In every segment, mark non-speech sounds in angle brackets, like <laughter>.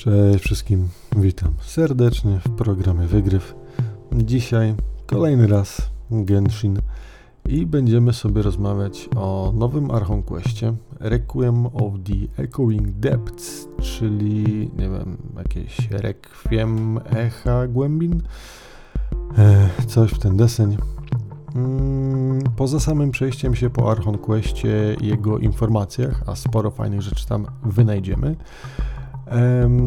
Cześć wszystkim, witam serdecznie w programie Wygryw. Dzisiaj kolejny raz Genshin i będziemy sobie rozmawiać o nowym Archon Questie Requiem of the Echoing Depths, czyli nie wiem, jakieś Requiem Echa Głębin, e, coś w ten deseń. Mm, poza samym przejściem się po Archon Questie i jego informacjach, a sporo fajnych rzeczy tam wynajdziemy,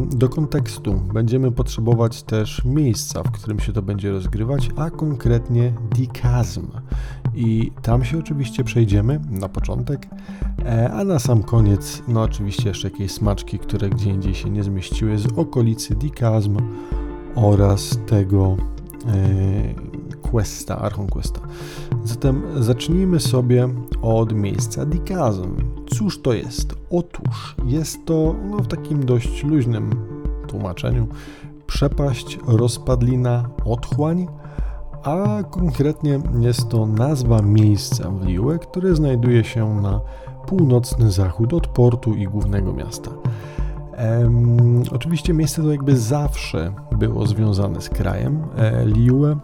do kontekstu będziemy potrzebować też miejsca, w którym się to będzie rozgrywać, a konkretnie Dikazm. I tam się oczywiście przejdziemy na początek, e, a na sam koniec, no oczywiście jeszcze jakieś smaczki, które gdzie indziej się nie zmieściły z okolicy Dikazm oraz tego e, Questa, Archon Questa. Zatem zacznijmy sobie od miejsca Dikazm. Cóż to jest? Otóż jest to no, w takim dość luźnym tłumaczeniu przepaść, rozpadlina, otchłań, a konkretnie jest to nazwa miejsca w Liue, które znajduje się na północny zachód od portu i głównego miasta. Ehm, oczywiście miejsce to jakby zawsze było związane z krajem e, Liue,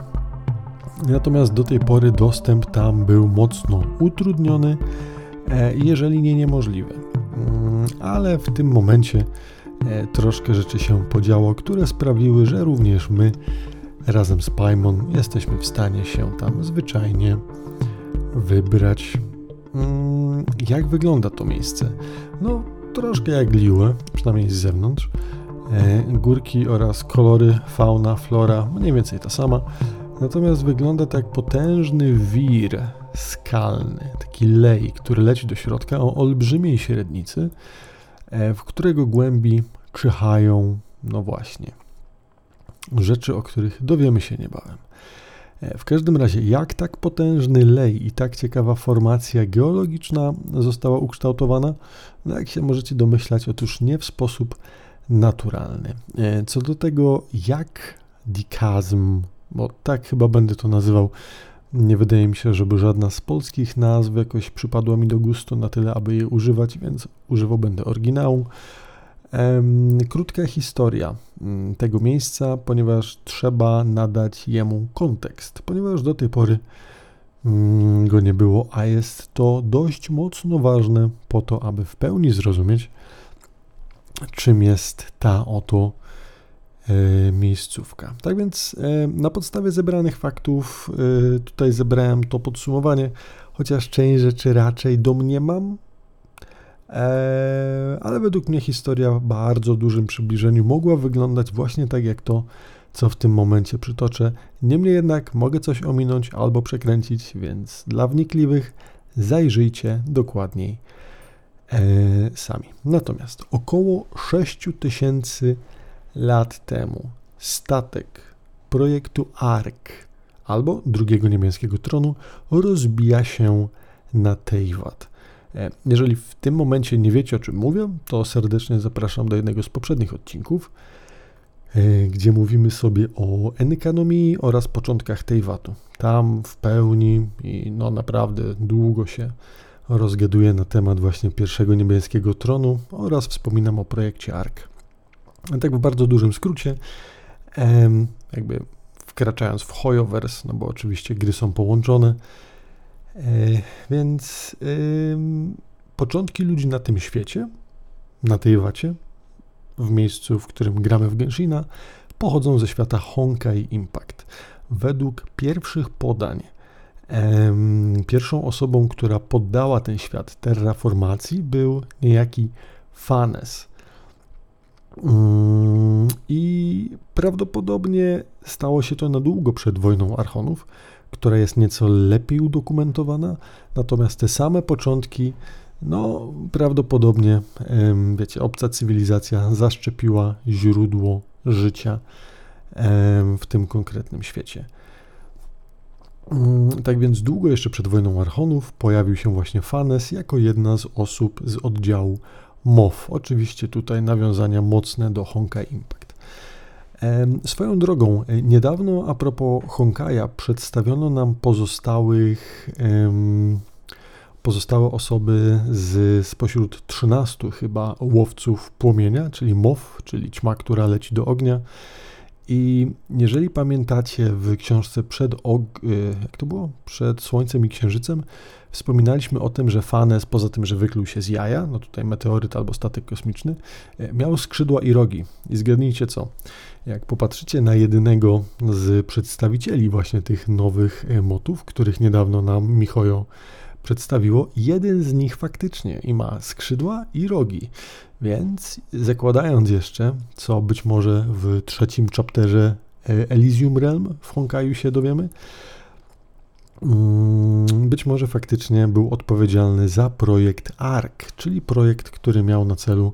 natomiast do tej pory dostęp tam był mocno utrudniony, e, jeżeli nie niemożliwy. Mm, ale w tym momencie e, troszkę rzeczy się podziało, które sprawiły, że również my razem z Paimon jesteśmy w stanie się tam zwyczajnie wybrać. Mm, jak wygląda to miejsce? No, troszkę jak Liue, przynajmniej z zewnątrz. E, górki oraz kolory, fauna, flora, mniej więcej ta sama. Natomiast wygląda to jak potężny wir skalny, taki lej, który leci do środka o olbrzymiej średnicy, e, w którego głębi czyhają, no właśnie, rzeczy, o których dowiemy się niebawem. E, w każdym razie, jak tak potężny lej i tak ciekawa formacja geologiczna została ukształtowana? No jak się możecie domyślać, otóż nie w sposób naturalny. E, co do tego, jak dikazm, bo tak chyba będę to nazywał, nie wydaje mi się, żeby żadna z polskich nazw jakoś przypadła mi do gustu na tyle, aby je używać, więc używał będę oryginału. Krótka historia mm, tego miejsca, ponieważ trzeba nadać jemu kontekst, ponieważ do tej pory mm, go nie było, a jest to dość mocno ważne po to, aby w pełni zrozumieć, czym jest ta oto miejscówka. Tak więc e, na podstawie zebranych faktów e, tutaj zebrałem to podsumowanie, chociaż część rzeczy raczej domniemam, ale według mnie historia w bardzo dużym przybliżeniu mogła wyglądać właśnie tak jak to, co w tym momencie przytoczę. Niemniej jednak mogę coś ominąć albo przekręcić, więc dla wnikliwych zajrzyjcie dokładniej e, sami. Natomiast około 6000 lat temu statek projektu Ark albo drugiego niemieckiego tronu rozbija się na Tejwat. E, jeżeli w tym momencie nie wiecie o czym mówię, to serdecznie zapraszam do jednego z poprzednich odcinków, e, gdzie mówimy sobie o enkanomii oraz początkach Tejwatu. Tam w pełni i no naprawdę długo się rozgaduję na temat właśnie pierwszego niebieskiego tronu oraz wspominam o projekcie ARK. Tak w bardzo dużym skrócie, jakby wkraczając w Hoyoverse, no bo oczywiście gry są połączone, E, więc początki ludzi na tym świecie, na tej wacie, w miejscu, w którym gramy w Genshina, pochodzą ze świata Honkai Impact. Według pierwszych podań, pierwszą osobą, która poddała ten świat terraformacji, był niejaki Fanes. Mm, I prawdopodobnie stało się to na długo przed wojną Archonów, która jest nieco lepiej udokumentowana, natomiast te same początki, no prawdopodobnie, wiecie, obca cywilizacja zaszczepiła źródło życia w tym konkretnym świecie. Mm, tak więc długo jeszcze przed wojną Archonów pojawił się właśnie Fanes jako jedna z osób z oddziału MOF. Oczywiście tutaj nawiązania mocne do Honkai Impact. Swoją drogą, e, niedawno a propos Honkaja przedstawiono nam pozostałych pozostałe osoby z spośród 13 chyba łowców płomienia, czyli mow, czyli ćma, która leci do ognia. I jeżeli pamiętacie w książce przed, og- y, jak to było? przed Słońcem i Księżycem, wspominaliśmy o tym, że Fanes, poza tym, że wykluł się z jaja, no tutaj meteoryt albo statek kosmiczny, y, miał skrzydła i rogi. I zgadnijcie co? Jak popatrzycie na jedynego z przedstawicieli właśnie tych nowych y, motów, których niedawno nam Michojo przedstawiło, jeden z nich faktycznie i ma skrzydła i rogi. Więc zakładając jeszcze, co być może w trzecim chapterze e, Elysium Realm w Honkaju się dowiemy, mm, być może faktycznie był odpowiedzialny za projekt ARK, czyli projekt, który miał na celu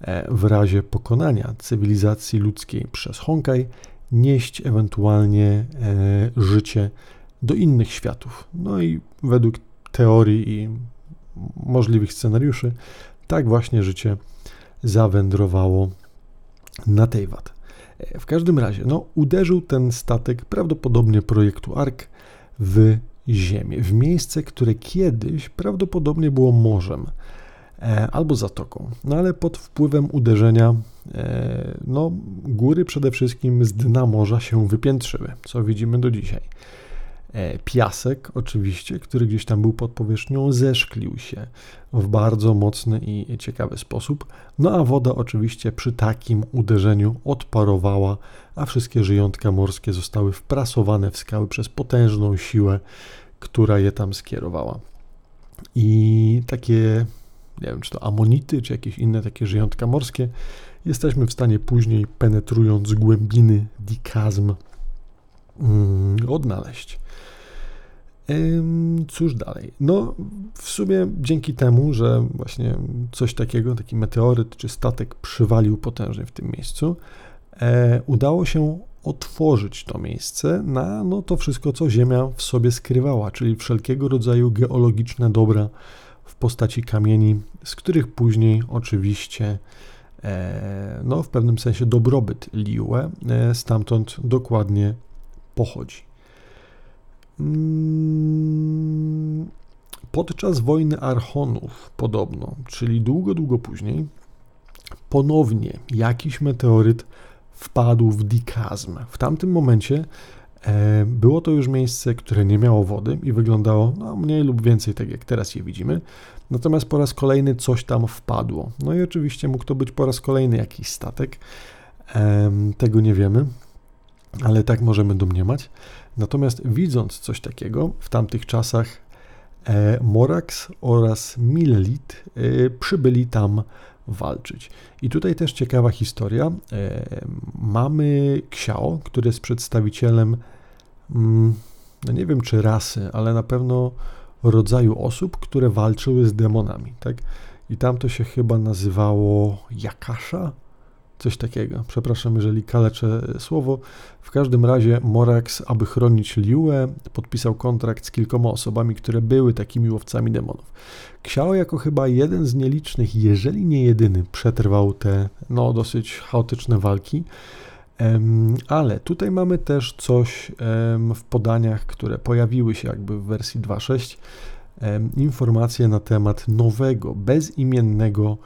e, w razie pokonania cywilizacji ludzkiej przez Honkai nieść ewentualnie e, życie do innych światów. No i według teorii i możliwych scenariuszy, tak właśnie życie zawędrowało na Tejwat. W każdym razie, no, uderzył ten statek prawdopodobnie projektu ARK w ziemię, w miejsce, które kiedyś prawdopodobnie było morzem e, albo zatoką. No ale pod wpływem uderzenia, e, no, góry przede wszystkim z dna morza się wypiętrzyły, co widzimy do dzisiaj. E, piasek, oczywiście, który gdzieś tam był pod powierzchnią, zeszklił się w bardzo mocny i ciekawy sposób. No a woda, oczywiście, przy takim uderzeniu odparowała, a wszystkie żyjątka morskie zostały wprasowane w skały przez potężną siłę, która je tam skierowała. I takie, nie wiem, czy to amonity, czy jakieś inne takie żyjątka morskie, jesteśmy w stanie później, penetrując głębiny dikazm, mm, odnaleźć. Cóż dalej? No, w sumie dzięki temu, że właśnie coś takiego, taki meteoryt czy statek przywalił potężnie w tym miejscu, e, udało się otworzyć to miejsce na no, to wszystko, co Ziemia w sobie skrywała, czyli wszelkiego rodzaju geologiczne dobra w postaci kamieni, z których później oczywiście e, no, w pewnym sensie dobrobyt Liue e, stamtąd dokładnie pochodzi. Mm, podczas wojny Archonów, podobno, czyli długo, długo później, ponownie jakiś meteoryt wpadł w Dikazm. W tamtym momencie e, było to już miejsce, które nie miało wody i wyglądało no, mniej lub więcej tak, jak teraz je widzimy. Natomiast po raz kolejny coś tam wpadło. No i oczywiście mógł to być po raz kolejny jakiś statek. Tego nie wiemy, ale tak możemy domniemać. Natomiast widząc coś takiego w tamtych czasach, e, Morax oraz Milelit e, przybyli tam walczyć. I tutaj też ciekawa historia. E, mamy Xiao, który jest przedstawicielem, mm, no nie wiem czy rasy, ale na pewno rodzaju osób, które walczyły z demonami, tak? I tam to się chyba nazywało Jakasza, Coś takiego. Przepraszam, jeżeli kaleczę słowo. W każdym razie Morax, aby chronić Liuę, podpisał kontrakt z kilkoma osobami, które były takimi łowcami demonów. Xiao jako chyba jeden z nielicznych, jeżeli nie jedyny, przetrwał te no, dosyć chaotyczne walki. Ale tutaj mamy też coś w podaniach, które pojawiły się jakby w wersji 2.6, informacje na temat nowego, bezimiennego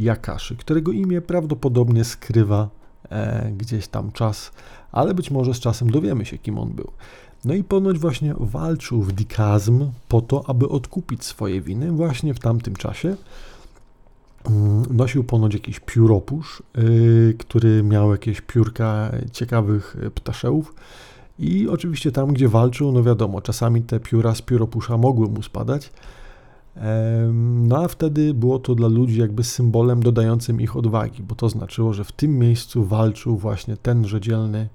Jakaszy, którego imię prawdopodobnie skrywa e, gdzieś tam czas, ale być może z czasem dowiemy się, kim on był. No i ponoć właśnie walczył w Dikazm po to, aby odkupić swoje winy właśnie w tamtym czasie. Mm, nosił ponoć jakiś pióropusz, yy, który miał jakieś piórka ciekawych ptaszełów. I oczywiście tam, gdzie walczył, no wiadomo, czasami te pióra z pióropusza mogły mu spadać, no a wtedy było to dla ludzi jakby symbolem dodającym ich odwagi, bo to znaczyło, że w tym miejscu walczył właśnie tenże dzielny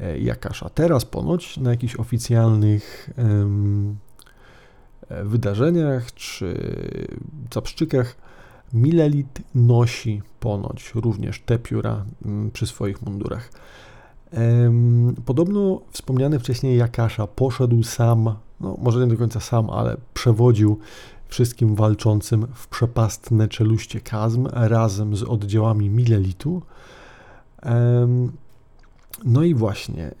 e, Jakasz. A teraz ponoć na jakichś oficjalnych e, wydarzeniach czy zapszczykach Milelit nosi ponoć również te pióra mm, przy swoich mundurach. Podobno wspomniany wcześniej Jakasza poszedł sam, no może nie do końca sam, ale przewodził wszystkim walczącym w przepastne czeluście Kazm razem z oddziałami Milelitu. No i właśnie,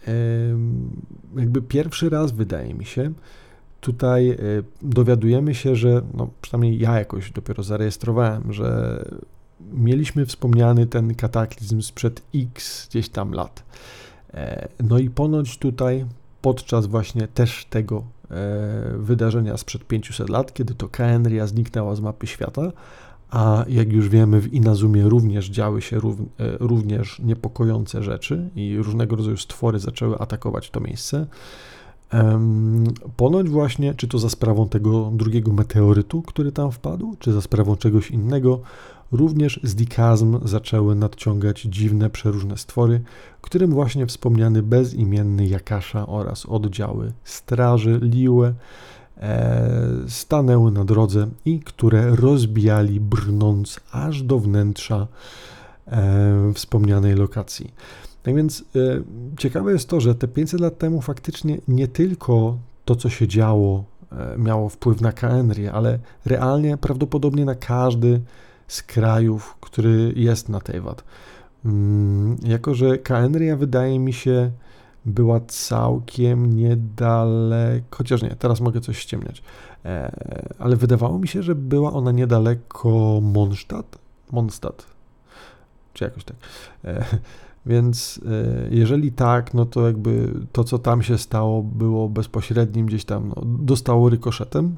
jakby pierwszy raz wydaje mi się, tutaj e, dowiadujemy się, że no, przynajmniej ja jakoś dopiero zarejestrowałem, że mieliśmy wspomniany ten kataklizm sprzed x gdzieś tam lat. E, no i ponoć tutaj podczas właśnie też tego wydarzenia sprzed 500 lat, kiedy to Kaenria zniknęła z mapy świata, a jak już wiemy, w Inazumie również działy się również niepokojące rzeczy i różnego rodzaju stwory zaczęły atakować to miejsce. Ponoć właśnie, czy to za sprawą tego drugiego meteorytu, który tam wpadł, czy za sprawą czegoś innego, również z Dikazm zaczęły nadciągać dziwne, przeróżne stwory, którym właśnie wspomniany bezimienny Jakasza oraz oddziały straży Liue e, stanęły na drodze i które rozbijali brnąc aż do wnętrza e, wspomnianej lokacji. Tak więc y, ciekawe jest to, że te 500 lat temu faktycznie nie tylko to, co się działo, y, miało wpływ na Kaenrię, ale realnie prawdopodobnie na każdy z krajów, który jest na Teyvat. Y, jako, że Kaenria wydaje mi się była całkiem niedaleko, chociaż nie, teraz mogę coś ściemniać, e, ale wydawało mi się, że była ona niedaleko Mondstadt, Mondstadt, czy jakoś tak. E, więc e, jeżeli tak, no to jakby to, co tam się stało, było bezpośrednim gdzieś tam, no, dostało rykoszetem.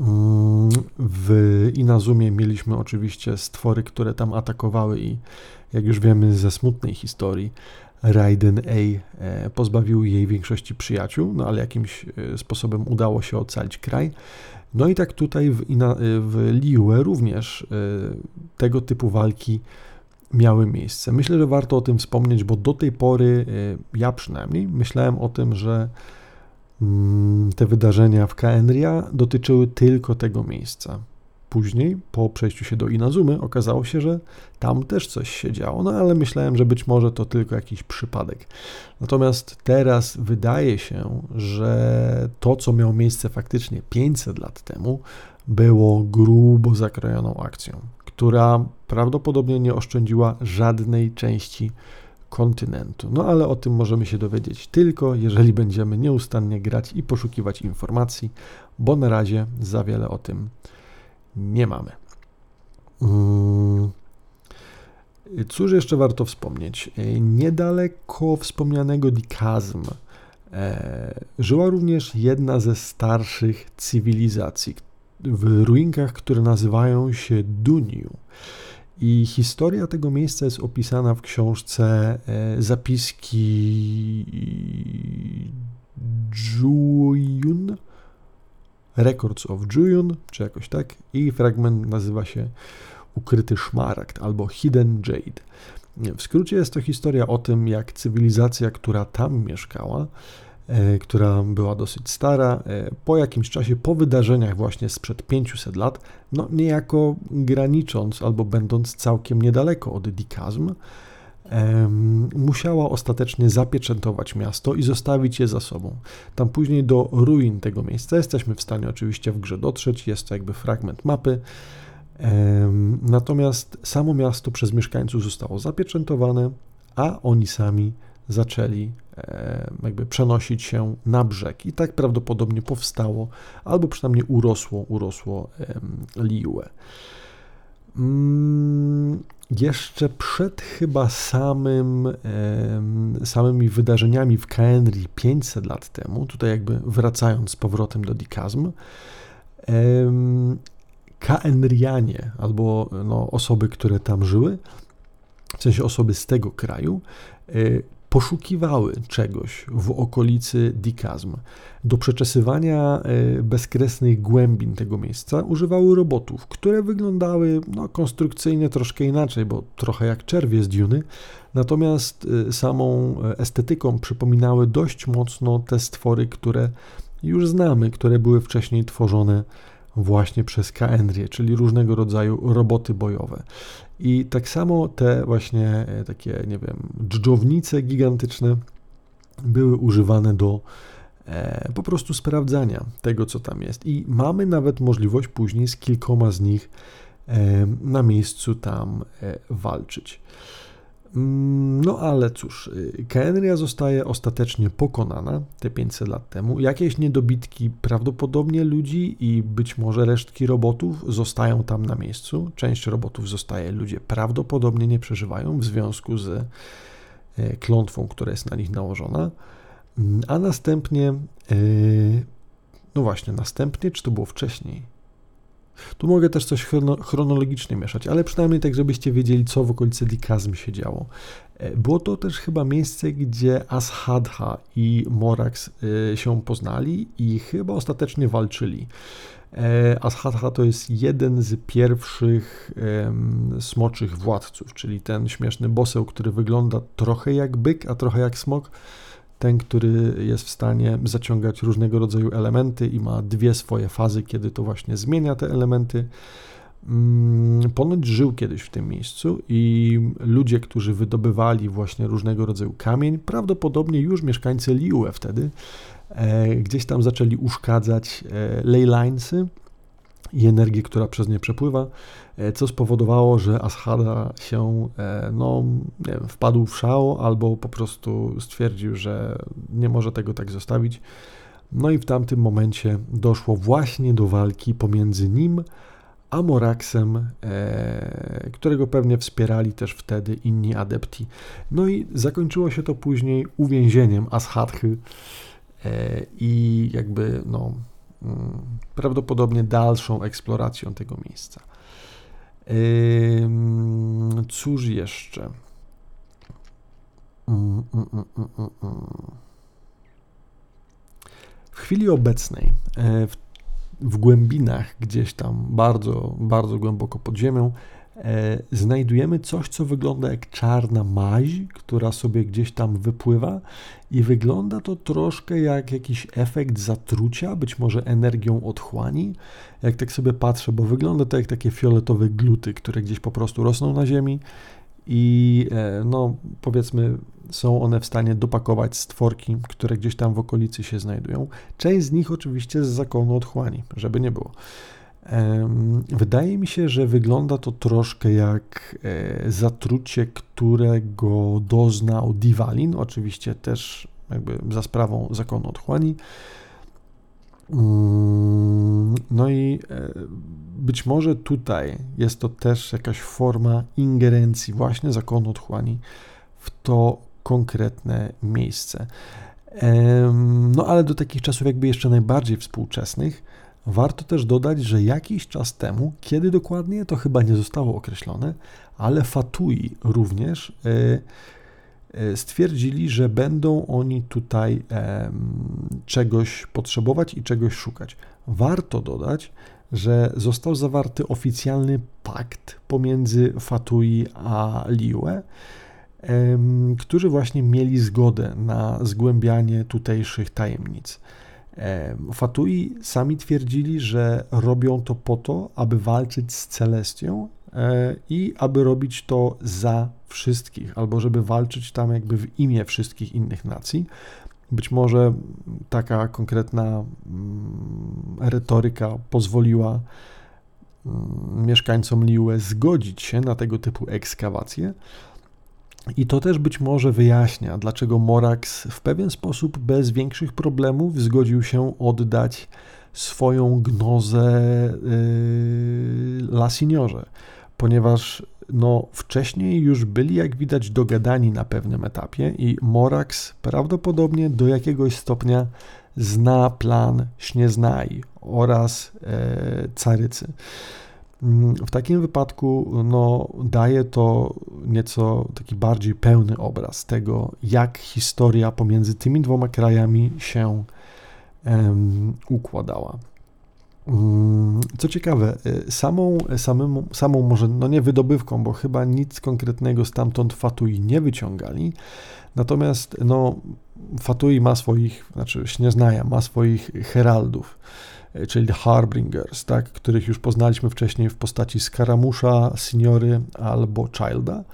Mm, w Inazumie mieliśmy oczywiście stwory, które tam atakowały i jak już wiemy ze smutnej historii, Raiden A e, pozbawił jej większości przyjaciół, no ale jakimś e, sposobem udało się ocalić kraj. No i tak tutaj w, Ina, w Liue również tego typu walki miały miejsce. Myślę, że warto o tym wspomnieć, bo do tej pory ja przynajmniej myślałem o tym, że te wydarzenia w Kaenria dotyczyły tylko tego miejsca. Później, po przejściu się do Inazumy, okazało się, że tam też coś się działo, no ale myślałem, że być może to tylko jakiś przypadek. Natomiast teraz wydaje się, że to, co miało miejsce faktycznie 500 lat temu, było grubo zakrojoną akcją która prawdopodobnie nie oszczędziła żadnej części kontynentu. No ale o tym możemy się dowiedzieć tylko, jeżeli będziemy nieustannie grać i poszukiwać informacji, bo na razie za wiele o tym nie mamy. Hmm. Cóż jeszcze warto wspomnieć? Niedaleko wspomnianego Dikazm e, żyła również jedna ze starszych cywilizacji, w ruinkach, które nazywają się Duniu. I historia tego miejsca jest opisana w książce e, Zapiski Juyun, Records of Juyun, czy jakoś tak. I fragment nazywa się Ukryty Szmaragd albo Hidden Jade. W skrócie jest to historia o tym, jak cywilizacja, która tam mieszkała, która była dosyć stara, e, po jakimś czasie, po wydarzeniach właśnie sprzed 500 lat, no niejako granicząc albo będąc całkiem niedaleko od Dikazm, musiała ostatecznie zapieczętować miasto i zostawić je za sobą. Tam później do ruin tego miejsca jesteśmy w stanie oczywiście w grze dotrzeć, jest to jakby fragment mapy, natomiast samo miasto przez mieszkańców zostało zapieczętowane, a oni sami zaczęli jakby przenosić się na brzeg. I tak prawdopodobnie powstało, albo przynajmniej urosło, urosło Liue. Mm, jeszcze przed chyba samym, samymi wydarzeniami w Kaenri 500 lat temu, tutaj jakby wracając z powrotem do Dikazm, Kaenrianie albo no, osoby, które tam żyły, w sensie osoby z tego kraju, e, poszukiwały czegoś w okolicy Dikazm. Do przeczesywania e, bezkresnych głębin tego miejsca używały robotów, które wyglądały no, konstrukcyjnie troszkę inaczej, bo trochę jak czerwie z Duny, natomiast e, samą estetyką przypominały dość mocno te stwory, które już znamy, które były wcześniej tworzone właśnie przez Kaenrię, czyli różnego rodzaju roboty bojowe. I tak samo te właśnie e, takie, nie wiem, dżdżownice gigantyczne były używane do e, po prostu sprawdzania tego, co tam jest. I mamy nawet możliwość później z kilkoma z nich e, na miejscu tam e, walczyć. Mm, no ale cóż, Kaenria zostaje ostatecznie pokonana te 500 lat temu. Jakieś niedobitki prawdopodobnie ludzi i być może resztki robotów zostają tam na miejscu. Część robotów zostaje, ludzie prawdopodobnie nie przeżywają w związku z e, klątwą, która jest na nich nałożona. Mm, a następnie, e, no właśnie, następnie, czy to było wcześniej? Tu mogę też coś chronologicznie mieszać, ale przynajmniej tak, żebyście wiedzieli, co w okolicy Dikazm się działo. E, było to też chyba miejsce, gdzie Ashadha i Morax e, się poznali i chyba ostatecznie walczyli. E, Ashadha to jest jeden z pierwszych smoczych władców, czyli ten śmieszny boseł, który wygląda trochę jak byk, a trochę jak smok ten, który jest w stanie zaciągać różnego rodzaju elementy i ma dwie swoje fazy, kiedy to właśnie zmienia te elementy. Mm, ponoć żył kiedyś w tym miejscu i ludzie, którzy wydobywali właśnie różnego rodzaju kamień, prawdopodobnie już mieszkańcy Liue wtedy, e, gdzieś tam zaczęli uszkadzać e, leylinesy, i energię, która przez nie przepływa, e, co spowodowało, że Ashada się e, no, wiem, wpadł w szał albo po prostu stwierdził, że nie może tego tak zostawić. No i w tamtym momencie doszło właśnie do walki pomiędzy nim a Moraxem, e, którego pewnie wspierali też wtedy inni adepti. No i zakończyło się to później uwięzieniem Ashadhy e, i jakby no prawdopodobnie dalszą eksploracją tego miejsca. Cóż jeszcze? Mm, mm, w chwili obecnej, e, w, w głębinach, gdzieś tam bardzo, bardzo głęboko pod ziemią, znajdujemy coś, co wygląda jak czarna maź, która sobie gdzieś tam wypływa i wygląda to troszkę jak jakiś efekt zatrucia, być może energią otchłani. Jak tak sobie patrzę, bo wygląda to jak takie fioletowe gluty, które gdzieś po prostu rosną na ziemi i e, no powiedzmy są one w stanie dopakować stworki, które gdzieś tam w okolicy się znajdują. Część z nich oczywiście z zakonu otchłani, żeby nie było. Wydaje mi się, że wygląda to troszkę jak e, zatrucie, którego doznał Diwalin, oczywiście też jakby za sprawą zakonu otchłani. Mm, no i e, być może tutaj jest to też jakaś forma ingerencji właśnie zakonu otchłani w to konkretne miejsce. No ale do takich czasów jakby jeszcze najbardziej współczesnych Warto też dodać, że jakiś czas temu, kiedy dokładnie, to chyba nie zostało określone, ale Fatui również e, e, stwierdzili, że będą oni tutaj czegoś potrzebować i czegoś szukać. Warto dodać, że został zawarty oficjalny pakt pomiędzy Fatui a Liue, którzy właśnie mieli zgodę na zgłębianie tutejszych tajemnic. Fatui sami twierdzili, że robią to po to, aby walczyć z Celestią e, i aby robić to za wszystkich, albo żeby walczyć tam jakby w imię wszystkich innych nacji. Być może taka konkretna mm, retoryka pozwoliła mm, mieszkańcom Liue zgodzić się na tego typu ekskawacje. I to też być może wyjaśnia, dlaczego Morax w pewien sposób bez większych problemów zgodził się oddać swoją gnozę yy, La Signorze, ponieważ no, wcześniej już byli, jak widać, dogadani na pewnym etapie i Morax prawdopodobnie do jakiegoś stopnia zna plan Śnieznaj oraz e, Carycy. W takim wypadku no, daje to nieco taki bardziej pełny obraz tego, jak historia pomiędzy tymi dwoma krajami się um, układała. Mm, co ciekawe, y, samą, samą, samą może, no nie wydobywką, bo chyba nic konkretnego stamtąd Fatui nie wyciągali, natomiast no, Fatui ma swoich, znaczy Śnieznaja ma swoich heraldów, czyli Harbingers, tak, których już poznaliśmy wcześniej w postaci Skaramusza, Signory albo Childa.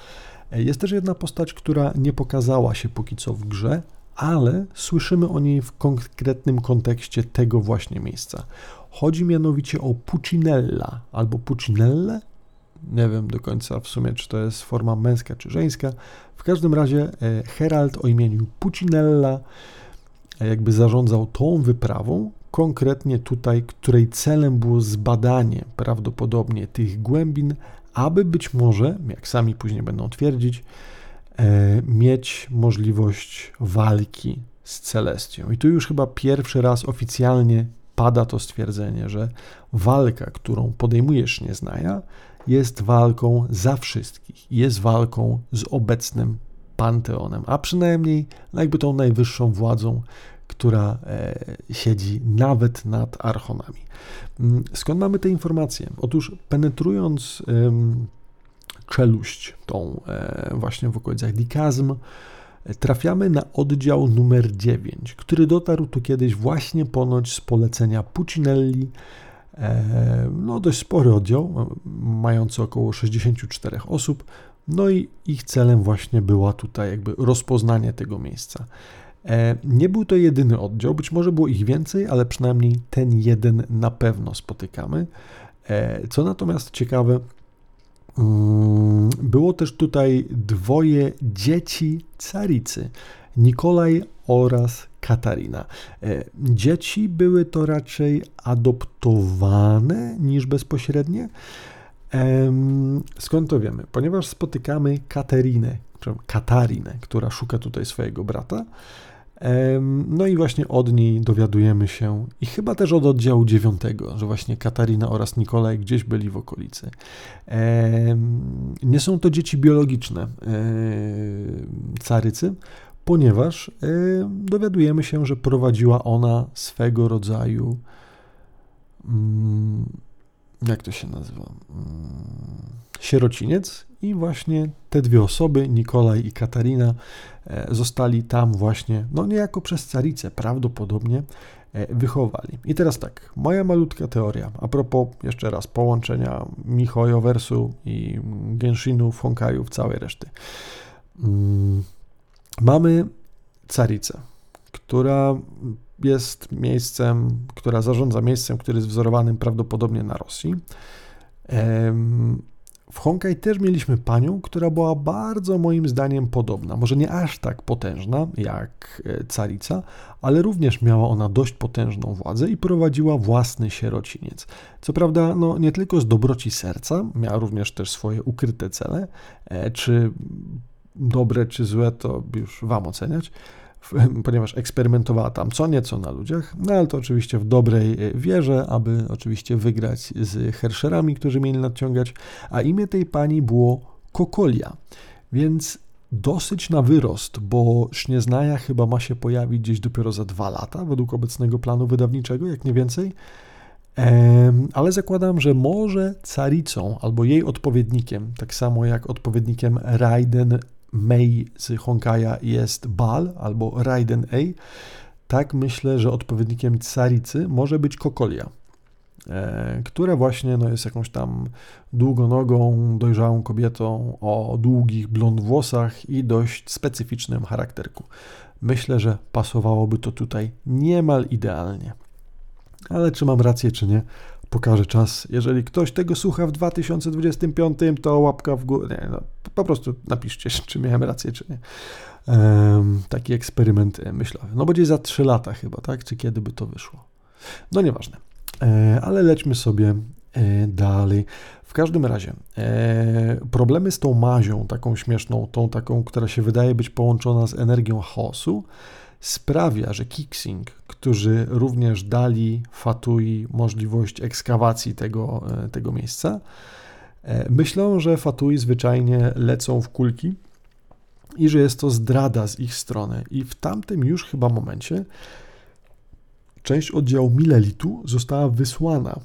E, jest też jedna postać, która nie pokazała się póki co w grze, ale słyszymy o niej w konkretnym kontekście tego właśnie miejsca. Chodzi mianowicie o Pucinella albo Pucinelle, Nie wiem do końca w sumie, czy to jest forma męska czy żeńska. W każdym razie e, Herald o imieniu Pucinella e, jakby zarządzał tą wyprawą, konkretnie tutaj, której celem było zbadanie prawdopodobnie tych głębin, aby być może, jak sami później będą twierdzić, e, mieć możliwość walki z Celestią. I tu już chyba pierwszy raz oficjalnie pada to stwierdzenie, że walka, którą podejmujesz nieznaja, jest walką za wszystkich, jest walką z obecnym panteonem, a przynajmniej jakby tą najwyższą władzą, która e, siedzi nawet nad archonami. Mm, skąd mamy te informacje? Otóż penetrując czeluść, tą e, właśnie w okolicach Dikazm, trafiamy na oddział numer 9, który dotarł tu kiedyś właśnie ponoć z polecenia Pucinelli. E, no, dość spory oddział, mający około 64 osób. No i ich celem właśnie była tutaj jakby rozpoznanie tego miejsca. E, nie był to jedyny oddział, być może było ich więcej, ale przynajmniej ten jeden na pewno spotykamy. E, co natomiast ciekawe, mm, było też tutaj dwoje dzieci caricy, Nikolaj oraz Katarina. E, dzieci były to raczej adoptowane niż bezpośrednie. Skąd to wiemy? Ponieważ spotykamy Katarinę, Katarinę, która szuka tutaj swojego brata. No i właśnie od niej dowiadujemy się, i chyba też od oddziału 9, że właśnie Katarina oraz Nikolaj gdzieś byli w okolicy. Nie są to dzieci biologiczne carycy, ponieważ dowiadujemy się, że prowadziła ona swego rodzaju mm, jak to się nazywa? Mm, sierociniec i właśnie te dwie osoby, Nikolaj i Katarina, e, zostali tam właśnie, no niejako przez caricę prawdopodobnie e, wychowali. I teraz tak, moja malutka teoria, a propos jeszcze raz połączenia Mihojowersu i Genshinu, Honkaju, całej reszty. Mm, mamy caricę, która jest miejscem, która zarządza miejscem, który jest wzorowanym prawdopodobnie na Rosji. W Honkai też mieliśmy panią, która była bardzo moim zdaniem podobna. Może nie aż tak potężna jak e, carica, ale również miała ona dość potężną władzę i prowadziła własny sierociniec. Co prawda, no, nie tylko z dobroci serca, miała również też swoje ukryte cele. E, czy dobre, czy złe, to już Wam oceniać. <laughs> ponieważ eksperymentowała tam co nieco na ludziach, no ale to oczywiście w dobrej e, wierze, aby oczywiście wygrać z Herscherami, którzy mieli nadciągać, a imię tej pani było Kokolia, więc dosyć na wyrost, bo Sznieznaja chyba ma się pojawić gdzieś dopiero za dwa lata, według obecnego planu wydawniczego, jak nie więcej. Ale zakładam, że może caricą albo jej odpowiednikiem, tak samo jak odpowiednikiem Raiden Mei z Honkaja jest Bal albo Raiden A, tak myślę, że odpowiednikiem caricy może być Kokolia, e, która właśnie no, jest jakąś tam długonogą, dojrzałą kobietą o długich blond włosach i dość specyficznym charakterku. Myślę, że pasowałoby to tutaj niemal idealnie. Ale czy mam rację, czy nie, pokaże czas. Jeżeli ktoś tego słucha w 2025, to łapka w górę. No, po prostu napiszcie, <laughs> czy miałem rację, czy nie. Taki eksperyment e, myślowy. No będzie za 3 lata chyba, tak? Czy kiedy by to wyszło? No nieważne. E, ale lećmy sobie e, dalej. W każdym razie, e, problemy z tą mazią, taką śmieszną, tą taką, która się wydaje być połączona z energią chaosu, sprawia, że Kixing, którzy również dali Fatui możliwość ekskawacji tego, e, tego miejsca, e, myślą, że Fatui zwyczajnie lecą w kulki i że jest to zdrada z ich strony. I w tamtym już chyba momencie część oddziału Milelitu została wysłana,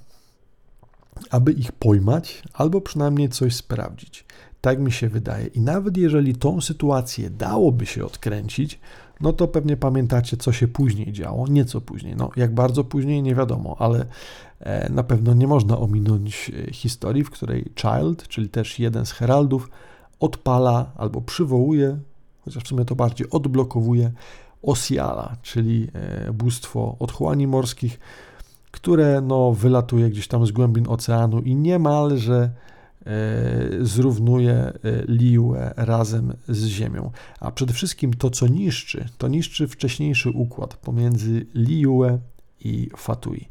aby ich pojmać albo przynajmniej coś sprawdzić. Tak mi się wydaje. I nawet jeżeli tą sytuację dałoby się odkręcić, no to pewnie pamiętacie, co się później działo, nieco później. No, jak bardzo później, nie wiadomo, ale e, na pewno nie można ominąć e, historii, w której Child, czyli też jeden z heraldów, odpala albo przywołuje, chociaż w sumie to bardziej odblokowuje Osiala, czyli e, bóstwo otchłani morskich, które no, wylatuje gdzieś tam z głębin oceanu i niemalże zrównuje Liue razem z Ziemią. A przede wszystkim to, co niszczy, to niszczy wcześniejszy układ pomiędzy Liue i Fatui.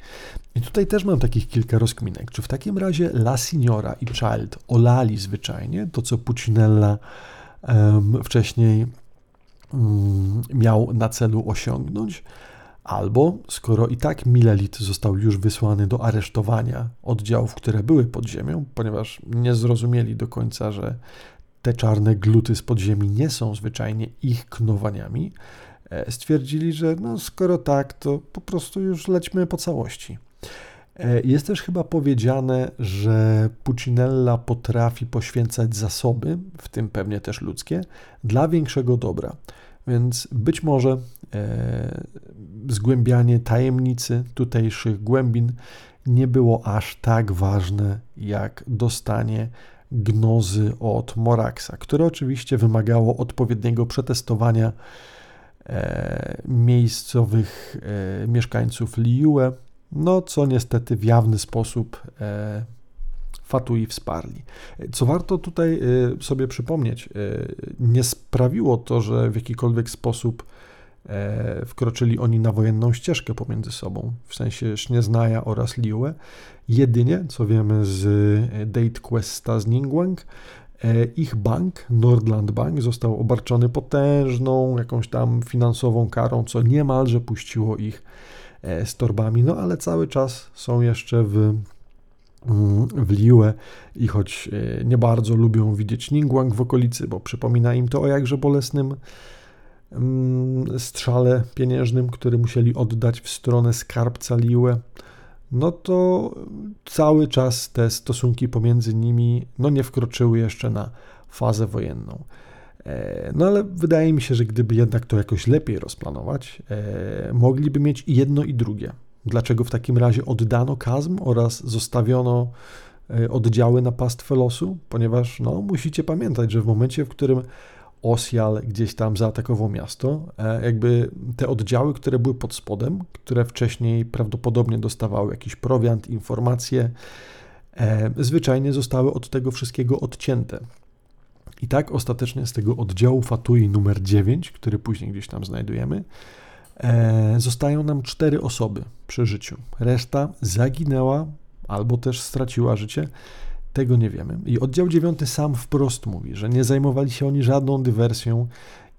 I tutaj też mam takich kilka rozkminek. Czy w takim razie La Signora i Child olali zwyczajnie to, co Pucinella um, wcześniej um, miał na celu osiągnąć? Albo skoro i tak Milelit został już wysłany do aresztowania oddziałów, które były pod ziemią, ponieważ nie zrozumieli do końca, że te czarne gluty z podziemi nie są zwyczajnie ich knowaniami, e, stwierdzili, że no skoro tak, to po prostu już lećmy po całości. E, jest też chyba powiedziane, że Pucinella potrafi poświęcać zasoby, w tym pewnie też ludzkie, dla większego dobra. Więc być może zgłębianie tajemnicy tutejszych głębin nie było aż tak ważne jak dostanie gnozy od Moraxa, które oczywiście wymagało odpowiedniego przetestowania e, miejscowych e, mieszkańców Liue, no co niestety w jawny sposób e, Fatui wsparli. Co warto tutaj sobie przypomnieć, nie sprawiło to, że w jakikolwiek sposób e, wkroczyli oni na wojenną ścieżkę pomiędzy sobą, w sensie Sznieznaja oraz Liue. Jedynie, co wiemy z e, Date Questa z Ningguang, e, ich bank, Nordland Bank, został obarczony potężną jakąś tam finansową karą, co niemalże puściło ich z torbami, no ale cały czas są jeszcze w w Liue i choć e, nie bardzo lubią widzieć Ningguang w okolicy, bo przypomina im to o jakże bolesnym strzale pieniężnym, który musieli oddać w stronę skarbca Liue, no to cały czas te stosunki pomiędzy nimi no nie wkroczyły jeszcze na fazę wojenną. E, no ale wydaje mi się, że gdyby jednak to jakoś lepiej rozplanować, e, mogliby mieć jedno i drugie. Dlaczego w takim razie oddano kazm oraz zostawiono e, oddziały na pastwę losu? Ponieważ no, musicie pamiętać, że w momencie, w którym Osjal gdzieś tam zaatakował miasto, e, jakby te oddziały, które były pod spodem, które wcześniej prawdopodobnie dostawały jakiś prowiant, informacje, e, zwyczajnie zostały od tego wszystkiego odcięte. I tak ostatecznie z tego oddziału Fatui numer 9, który później gdzieś tam znajdujemy, E, zostają nam cztery osoby przy życiu. Reszta zaginęła albo też straciła życie. Tego nie wiemy. I oddział dziewiąty sam wprost mówi, że nie zajmowali się oni żadną dywersją.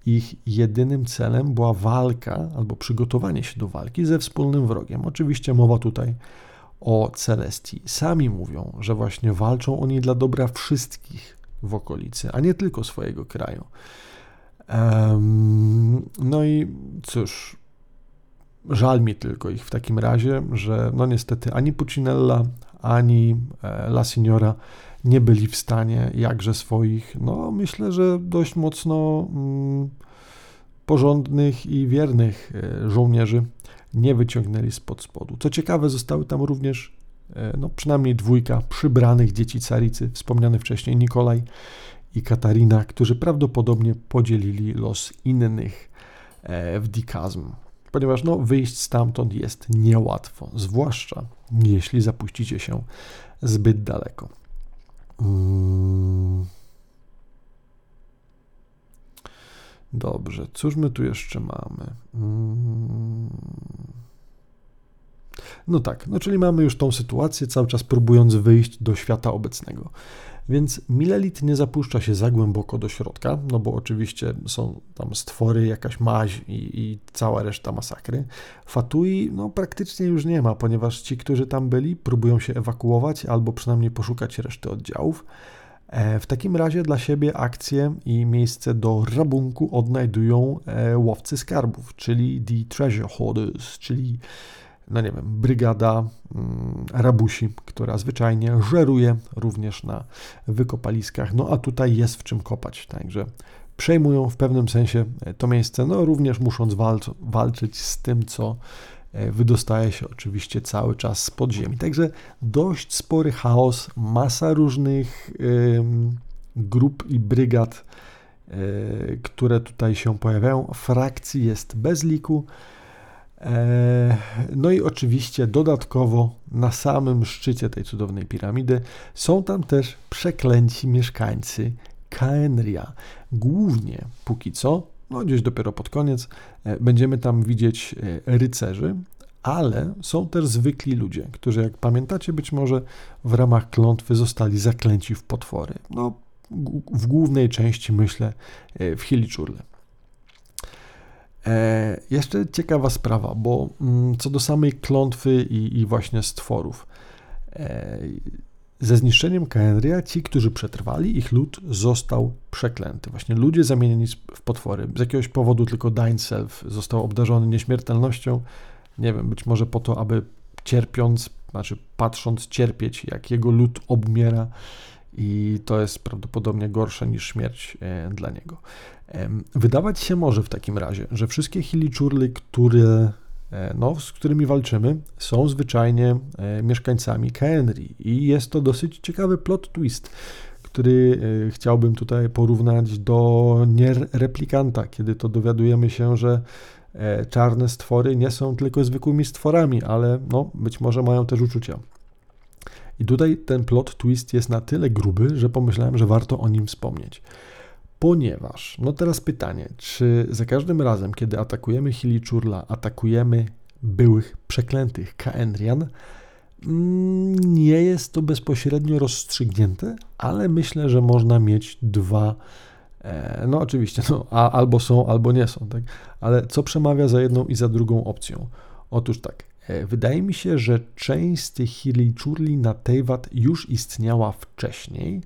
Ich jedynym celem była walka albo przygotowanie się do walki ze wspólnym wrogiem. Oczywiście mowa tutaj o Celestii. Sami mówią, że właśnie walczą oni dla dobra wszystkich w okolicy, a nie tylko swojego kraju. No i cóż, Żal mi tylko ich w takim razie, że no niestety ani Pucinella, ani e, La Signora nie byli w stanie jakże swoich, no myślę, że dość mocno mm, porządnych i wiernych e, żołnierzy nie wyciągnęli spod spodu. Co ciekawe, zostały tam również e, no, przynajmniej dwójka przybranych dzieci caricy, wspomniany wcześniej Nikolaj i Katarina, którzy prawdopodobnie podzielili los innych w Dikazm ponieważ no, wyjść stamtąd jest niełatwo, zwłaszcza jeśli zapuścicie się zbyt daleko. Hmm. Dobrze, cóż my tu jeszcze mamy? Hmm. No tak, no czyli mamy już tą sytuację, cały czas próbując wyjść do świata obecnego. Więc Milelit nie zapuszcza się za głęboko do środka, no bo oczywiście są tam stwory, jakaś maź i, i cała reszta masakry. Fatui no praktycznie już nie ma, ponieważ ci, którzy tam byli, próbują się ewakuować albo przynajmniej poszukać reszty oddziałów. E, w takim razie dla siebie akcję i miejsce do rabunku odnajdują e, łowcy skarbów, czyli The Treasure Hoarders, czyli no nie wiem, brygada mm, rabusi, która zwyczajnie żeruje również na wykopaliskach. No a tutaj jest w czym kopać, także przejmują w pewnym sensie e, to miejsce, no również musząc walc walczyć z tym, co e, wydostaje się oczywiście cały czas z podziemi. Także dość spory chaos, masa różnych grup i brygad, e, które tutaj się pojawiają. Frakcji jest bez liku. E, no i oczywiście dodatkowo na samym szczycie tej cudownej piramidy są tam też przeklęci mieszkańcy Kaenria. Głównie póki co, no gdzieś dopiero pod koniec, e, będziemy tam widzieć e, rycerzy, ale są też zwykli ludzie, którzy, jak pamiętacie, być może w ramach klątwy zostali zaklęci w potwory. No, w głównej części myślę w Hiliczurle. E, jeszcze ciekawa sprawa, bo mm, co do samej klątwy i, i właśnie stworów. E, ze zniszczeniem Kaenria ci, którzy przetrwali, ich lud został przeklęty. Właśnie ludzie zamienieni w potwory. Z jakiegoś powodu tylko Dainself został obdarzony nieśmiertelnością. Nie wiem, być może po to, aby cierpiąc, znaczy patrząc cierpieć, jak jego lud obmiera i to jest prawdopodobnie gorsze niż śmierć e, dla niego. Wydawać się może w takim razie, że wszystkie hiliczurly, które, e, no, z którymi walczymy, są zwyczajnie e, mieszkańcami Kaenri i jest to dosyć ciekawy plot twist, który chciałbym tutaj porównać do Replikanta, kiedy to dowiadujemy się, że czarne stwory nie są tylko zwykłymi stworami, ale no, być może mają też uczucia. I tutaj ten plot twist jest na tyle gruby, że pomyślałem, że warto o nim wspomnieć. Ponieważ, no teraz pytanie, czy za każdym razem, kiedy atakujemy Hilichurla, atakujemy byłych przeklętych Kaenrian, mm, nie jest to bezpośrednio rozstrzygnięte, ale myślę, że można mieć dwa. E, no oczywiście, no, a, albo są, albo nie są, tak? Ale co przemawia za jedną i za drugą opcją? Otóż tak, wydaje mi się, że część z tych Hilichurli na Teyvat już istniała wcześniej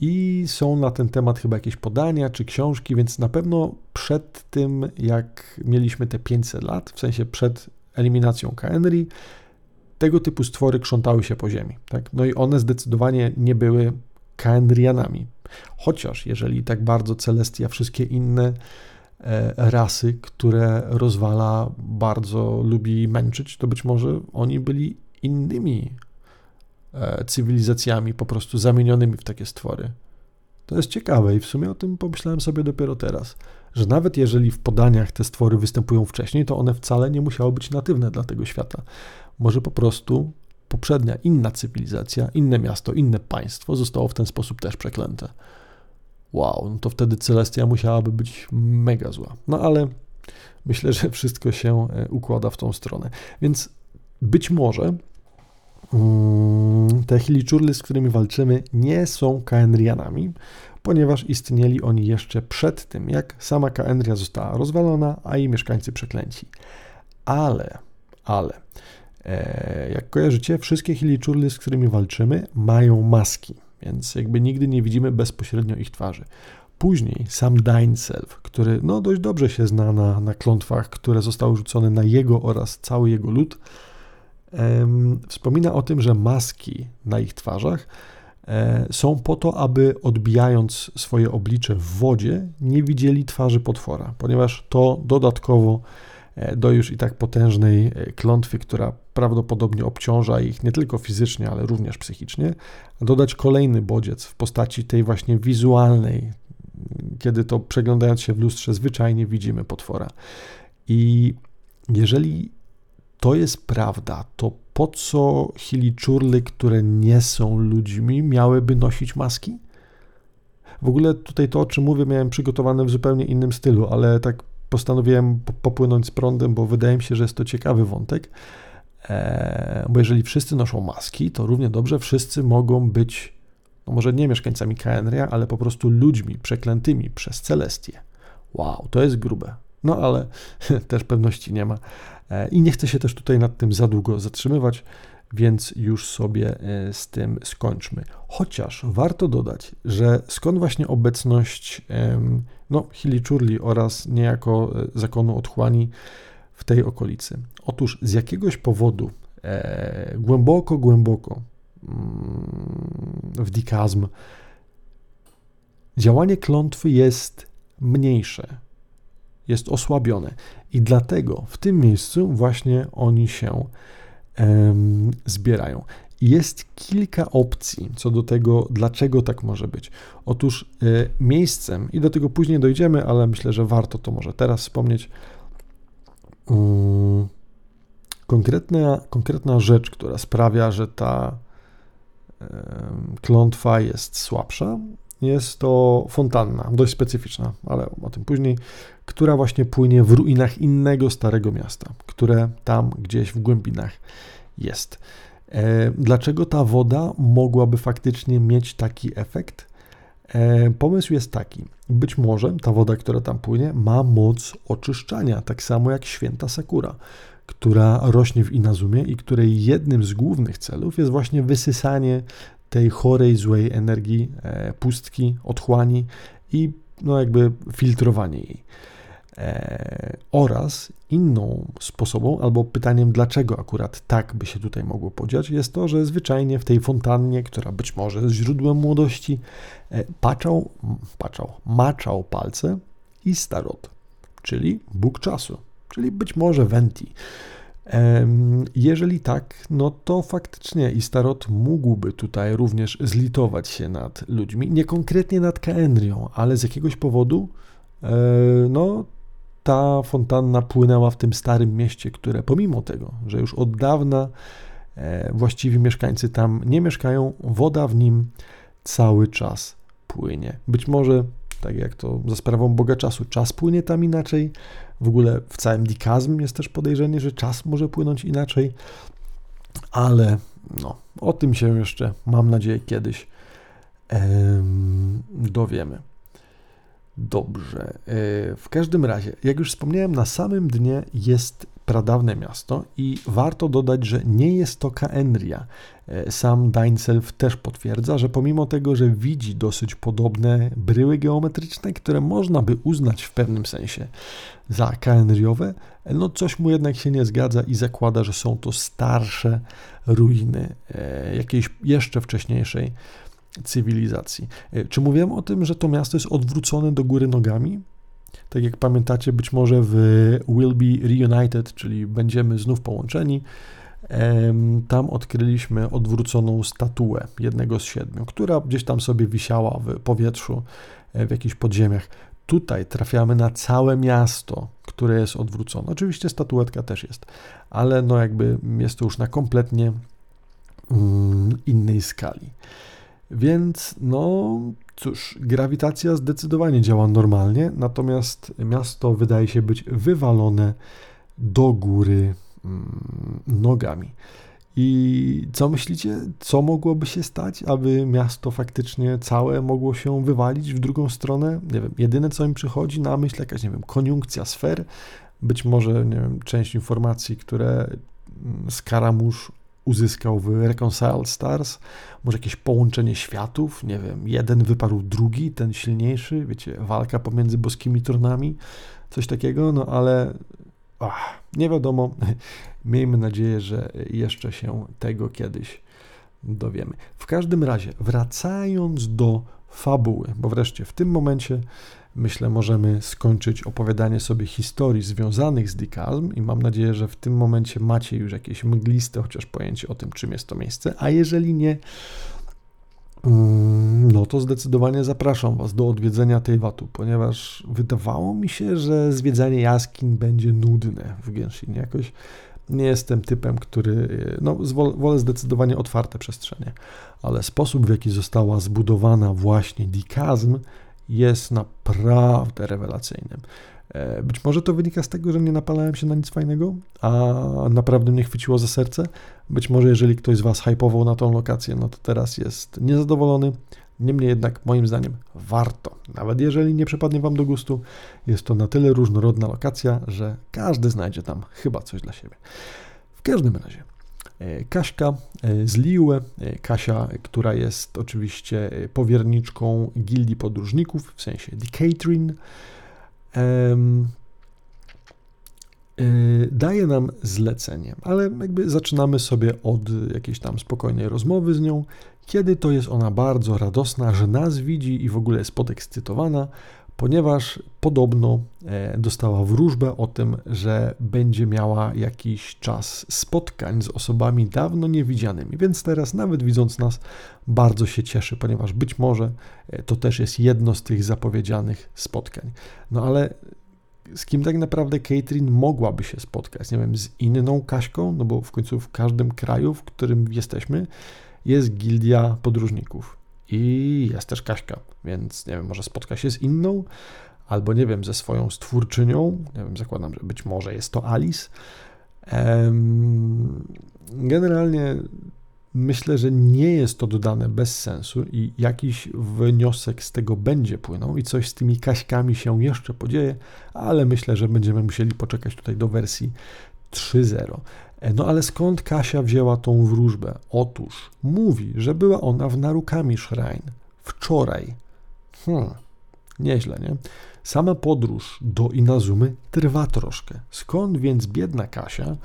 i są na ten temat chyba jakieś podania czy książki, więc na pewno przed tym, jak mieliśmy te 500 lat, w sensie przed eliminacją Kaenri, tego typu stwory krzątały się po ziemi. Tak? No i one zdecydowanie nie były Kaenrianami. Chociaż jeżeli tak bardzo Celestia wszystkie inne E, rasy, które rozwala bardzo lubi męczyć, to być może oni byli innymi e, cywilizacjami, po prostu zamienionymi w takie stwory. To jest ciekawe i w sumie o tym pomyślałem sobie dopiero teraz, że nawet jeżeli w podaniach te stwory występują wcześniej, to one wcale nie musiały być natywne dla tego świata. Może po prostu poprzednia, inna cywilizacja, inne miasto, inne państwo zostało w ten sposób też przeklęte wow, no to wtedy Celestia musiałaby być mega zła. No ale myślę, że wszystko się e, układa w tą stronę. Więc być może mm, te Hilichurly, z którymi walczymy, nie są Kaenrianami, ponieważ istnieli oni jeszcze przed tym, jak sama Kaenria została rozwalona, a jej mieszkańcy przeklęci. Ale, ale, e, jak kojarzycie, wszystkie Hilichurly, z którymi walczymy, mają maski więc jakby nigdy nie widzimy bezpośrednio ich twarzy. Później sam Dainself, który no dość dobrze się zna na, na klątwach, które zostały rzucone na jego oraz cały jego lud, em, wspomina o tym, że maski na ich twarzach e, są po to, aby odbijając swoje oblicze w wodzie, nie widzieli twarzy potwora, ponieważ to dodatkowo E, do już i tak potężnej e, klątwy, która prawdopodobnie obciąża ich nie tylko fizycznie, ale również psychicznie, dodać kolejny bodziec w postaci tej właśnie wizualnej, kiedy to przeglądając się w lustrze zwyczajnie widzimy potwora. I jeżeli to jest prawda, to po co hiliczurly, które nie są ludźmi, miałyby nosić maski? W ogóle tutaj to, o czym mówię, miałem przygotowane w zupełnie innym stylu, ale tak postanowiłem popłynąć z prądem, bo wydaje mi się, że jest to ciekawy wątek. E, bo jeżeli wszyscy noszą maski, to równie dobrze wszyscy mogą być, no może nie mieszkańcami Kaenria, ale po prostu ludźmi przeklętymi przez Celestię. Wow, to jest grube. No ale <laughs> też pewności nie ma. E, I nie chcę się też tutaj nad tym za długo zatrzymywać więc już sobie e, z tym skończmy. Chociaż warto dodać, że skąd właśnie obecność no, Hilichurli oraz niejako zakonu otchłani w tej okolicy? Otóż z jakiegoś powodu e, głęboko, głęboko mm, w dikazm działanie klątwy jest mniejsze, jest osłabione i dlatego w tym miejscu właśnie oni się zbierają. Jest kilka opcji co do tego, dlaczego tak może być. Otóż e, miejscem, i do tego później dojdziemy, ale myślę, że warto to może teraz wspomnieć, um, konkretna, konkretna rzecz, która sprawia, że ta klątwa jest słabsza, jest to fontanna, dość specyficzna, ale o tym później, która właśnie płynie w ruinach innego starego miasta, które tam gdzieś w głębinach jest. E, dlaczego ta woda mogłaby faktycznie mieć taki efekt? E, pomysł jest taki: być może ta woda, która tam płynie, ma moc oczyszczania, tak samo jak święta Sakura, która rośnie w Inazumie i której jednym z głównych celów jest właśnie wysysanie tej chorej, złej energii, e, pustki, otchłani i no jakby filtrowanie jej. E, oraz inną sposobą, albo pytaniem, dlaczego akurat tak by się tutaj mogło podziać, jest to, że zwyczajnie w tej fontannie, która być może jest źródłem młodości, e, paczał, paczał, maczał palce i starot, czyli Bóg czasu, czyli być może Venti. Jeżeli tak, no to faktycznie Istarot mógłby tutaj również zlitować się nad ludźmi, nie konkretnie nad Kaenrią, ale z jakiegoś powodu, e, no ta fontanna płynęła w tym starym mieście, które pomimo tego, że już od dawna e, właściwi mieszkańcy tam nie mieszkają, woda w nim cały czas płynie. Być może, tak jak to za sprawą Boga czasu, czas płynie tam inaczej. W ogóle w całym dikazm jest też podejrzenie, że czas może płynąć inaczej, ale no, o tym się jeszcze, mam nadzieję, kiedyś em, dowiemy. Dobrze. E, w każdym razie, jak już wspomniałem, na samym dnie jest pradawne miasto i warto dodać, że nie jest to Kaenria. E, sam Dainself też potwierdza, że pomimo tego, że widzi dosyć podobne bryły geometryczne, które można by uznać w pewnym sensie za kaenriowe, no coś mu jednak się nie zgadza i zakłada, że są to starsze ruiny e, jakiejś jeszcze wcześniejszej cywilizacji. E, czy mówiłem o tym, że to miasto jest odwrócone do góry nogami? Tak jak pamiętacie, być może w Will Be Reunited, czyli będziemy znów połączeni, tam odkryliśmy odwróconą statuę jednego z siedmiu, która gdzieś tam sobie wisiała w powietrzu, e, w jakichś podziemiach. Tutaj trafiamy na całe miasto, które jest odwrócone. Oczywiście statuetka też jest, ale no jakby jest to już na kompletnie mm, innej skali. Więc no cóż, grawitacja zdecydowanie działa normalnie, natomiast miasto wydaje się być wywalone do góry mm, nogami. I co myślicie, co mogłoby się stać, aby miasto faktycznie całe mogło się wywalić w drugą stronę? Nie wiem, jedyne co mi przychodzi na myśl, jakaś, nie wiem, koniunkcja sfer, być może, nie wiem, część informacji, które mm, Skaramusz uzyskał w Reconciled Stars, może jakieś połączenie światów, nie wiem, jeden wyparł drugi, ten silniejszy, wiecie, walka pomiędzy boskimi tronami, coś takiego, no ale ach, nie wiadomo, <laughs> miejmy nadzieję, że jeszcze się tego kiedyś dowiemy. W każdym razie, wracając do fabuły, bo wreszcie w tym momencie myślę, możemy skończyć opowiadanie sobie historii związanych z Dikalm i mam nadzieję, że w tym momencie macie już jakieś mgliste chociaż pojęcie o tym, czym jest to miejsce, a jeżeli nie, mm, no to zdecydowanie zapraszam Was do odwiedzenia tej watu, ponieważ wydawało mi się, że zwiedzanie jaskiń będzie nudne w Genshin. Jakoś nie jestem typem, który, no wolę zdecydowanie otwarte przestrzenie, ale sposób, w jaki została zbudowana właśnie Dikazm jest naprawdę rewelacyjnym. E, być może to wynika z tego, że nie napalałem się na nic fajnego, a naprawdę mnie chwyciło za serce. Być może jeżeli ktoś z Was hypował na tą lokację, no to teraz jest niezadowolony. Niemniej jednak, moim zdaniem, warto. Nawet jeżeli nie przypadnie Wam do gustu, jest to na tyle różnorodna lokacja, że każdy znajdzie tam chyba coś dla siebie. W każdym razie, Kaśka e, z Liue, e, Kasia, która jest oczywiście powierniczką gildii podróżników, w sensie Decatrin, daje nam zlecenie, ale jakby zaczynamy sobie od jakiejś tam spokojnej rozmowy z nią, kiedy to jest ona bardzo radosna, że nas widzi i w ogóle jest podekscytowana, ponieważ podobno e, dostała wróżbę o tym, że będzie miała jakiś czas spotkań z osobami dawno niewidzianymi, więc teraz nawet widząc nas bardzo się cieszy, ponieważ być może e, to też jest jedno z tych zapowiedzianych spotkań. No ale z kim tak naprawdę Catherine mogłaby się spotkać? Nie wiem, z inną Kaśką, no bo w końcu w każdym kraju, w którym jesteśmy, jest gildia podróżników i jest też Kaśka, więc nie wiem, może spotka się z inną, albo nie wiem, ze swoją stwórczynią, nie wiem, zakładam, że być może jest to Alice. Generalnie myślę, że nie jest to dodane bez sensu i jakiś wniosek z tego będzie płynął i coś z tymi kaśkami się jeszcze podzieje, ale myślę, że będziemy musieli poczekać tutaj do wersji 3.0. E, no ale skąd Kasia wzięła tą wróżbę? Otóż mówi, że była ona w Narukami Shrine wczoraj. Hmm, nieźle, nie? Sama podróż do Inazumy trwa troszkę. Skąd więc biedna Kasia,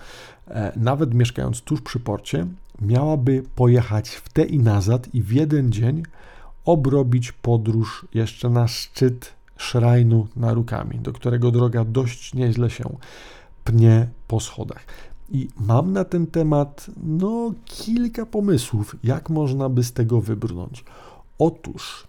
e, nawet mieszkając tuż przy porcie, miałaby pojechać w te i nazad i w jeden dzień obrobić podróż jeszcze na szczyt szrajnu Narukami, do którego droga dość nieźle się pnie po schodach. I mam na ten temat no, kilka pomysłów, jak można by z tego wybrnąć. Otóż,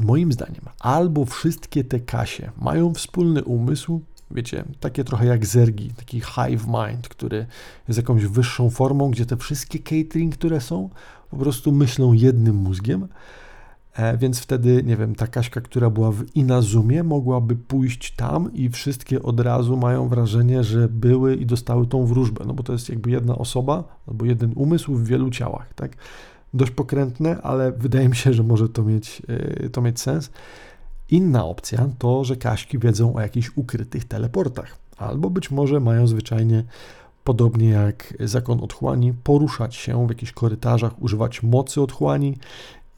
moim zdaniem, albo wszystkie te kasie mają wspólny umysł, wiecie, takie trochę jak zergi, taki hive mind, który jest jakąś wyższą formą, gdzie te wszystkie catering, które są, po prostu myślą jednym mózgiem, więc wtedy, nie wiem, ta Kaśka, która była w Inazumie, mogłaby pójść tam i wszystkie od razu mają wrażenie, że były i dostały tą wróżbę, no bo to jest jakby jedna osoba albo jeden umysł w wielu ciałach, tak? Dość pokrętne, ale wydaje mi się, że może to mieć, e, to mieć sens. Inna opcja to, że Kaśki wiedzą o jakichś ukrytych teleportach, albo być może mają zwyczajnie podobnie jak zakon otchłani, poruszać się w jakichś korytarzach, używać mocy otchłani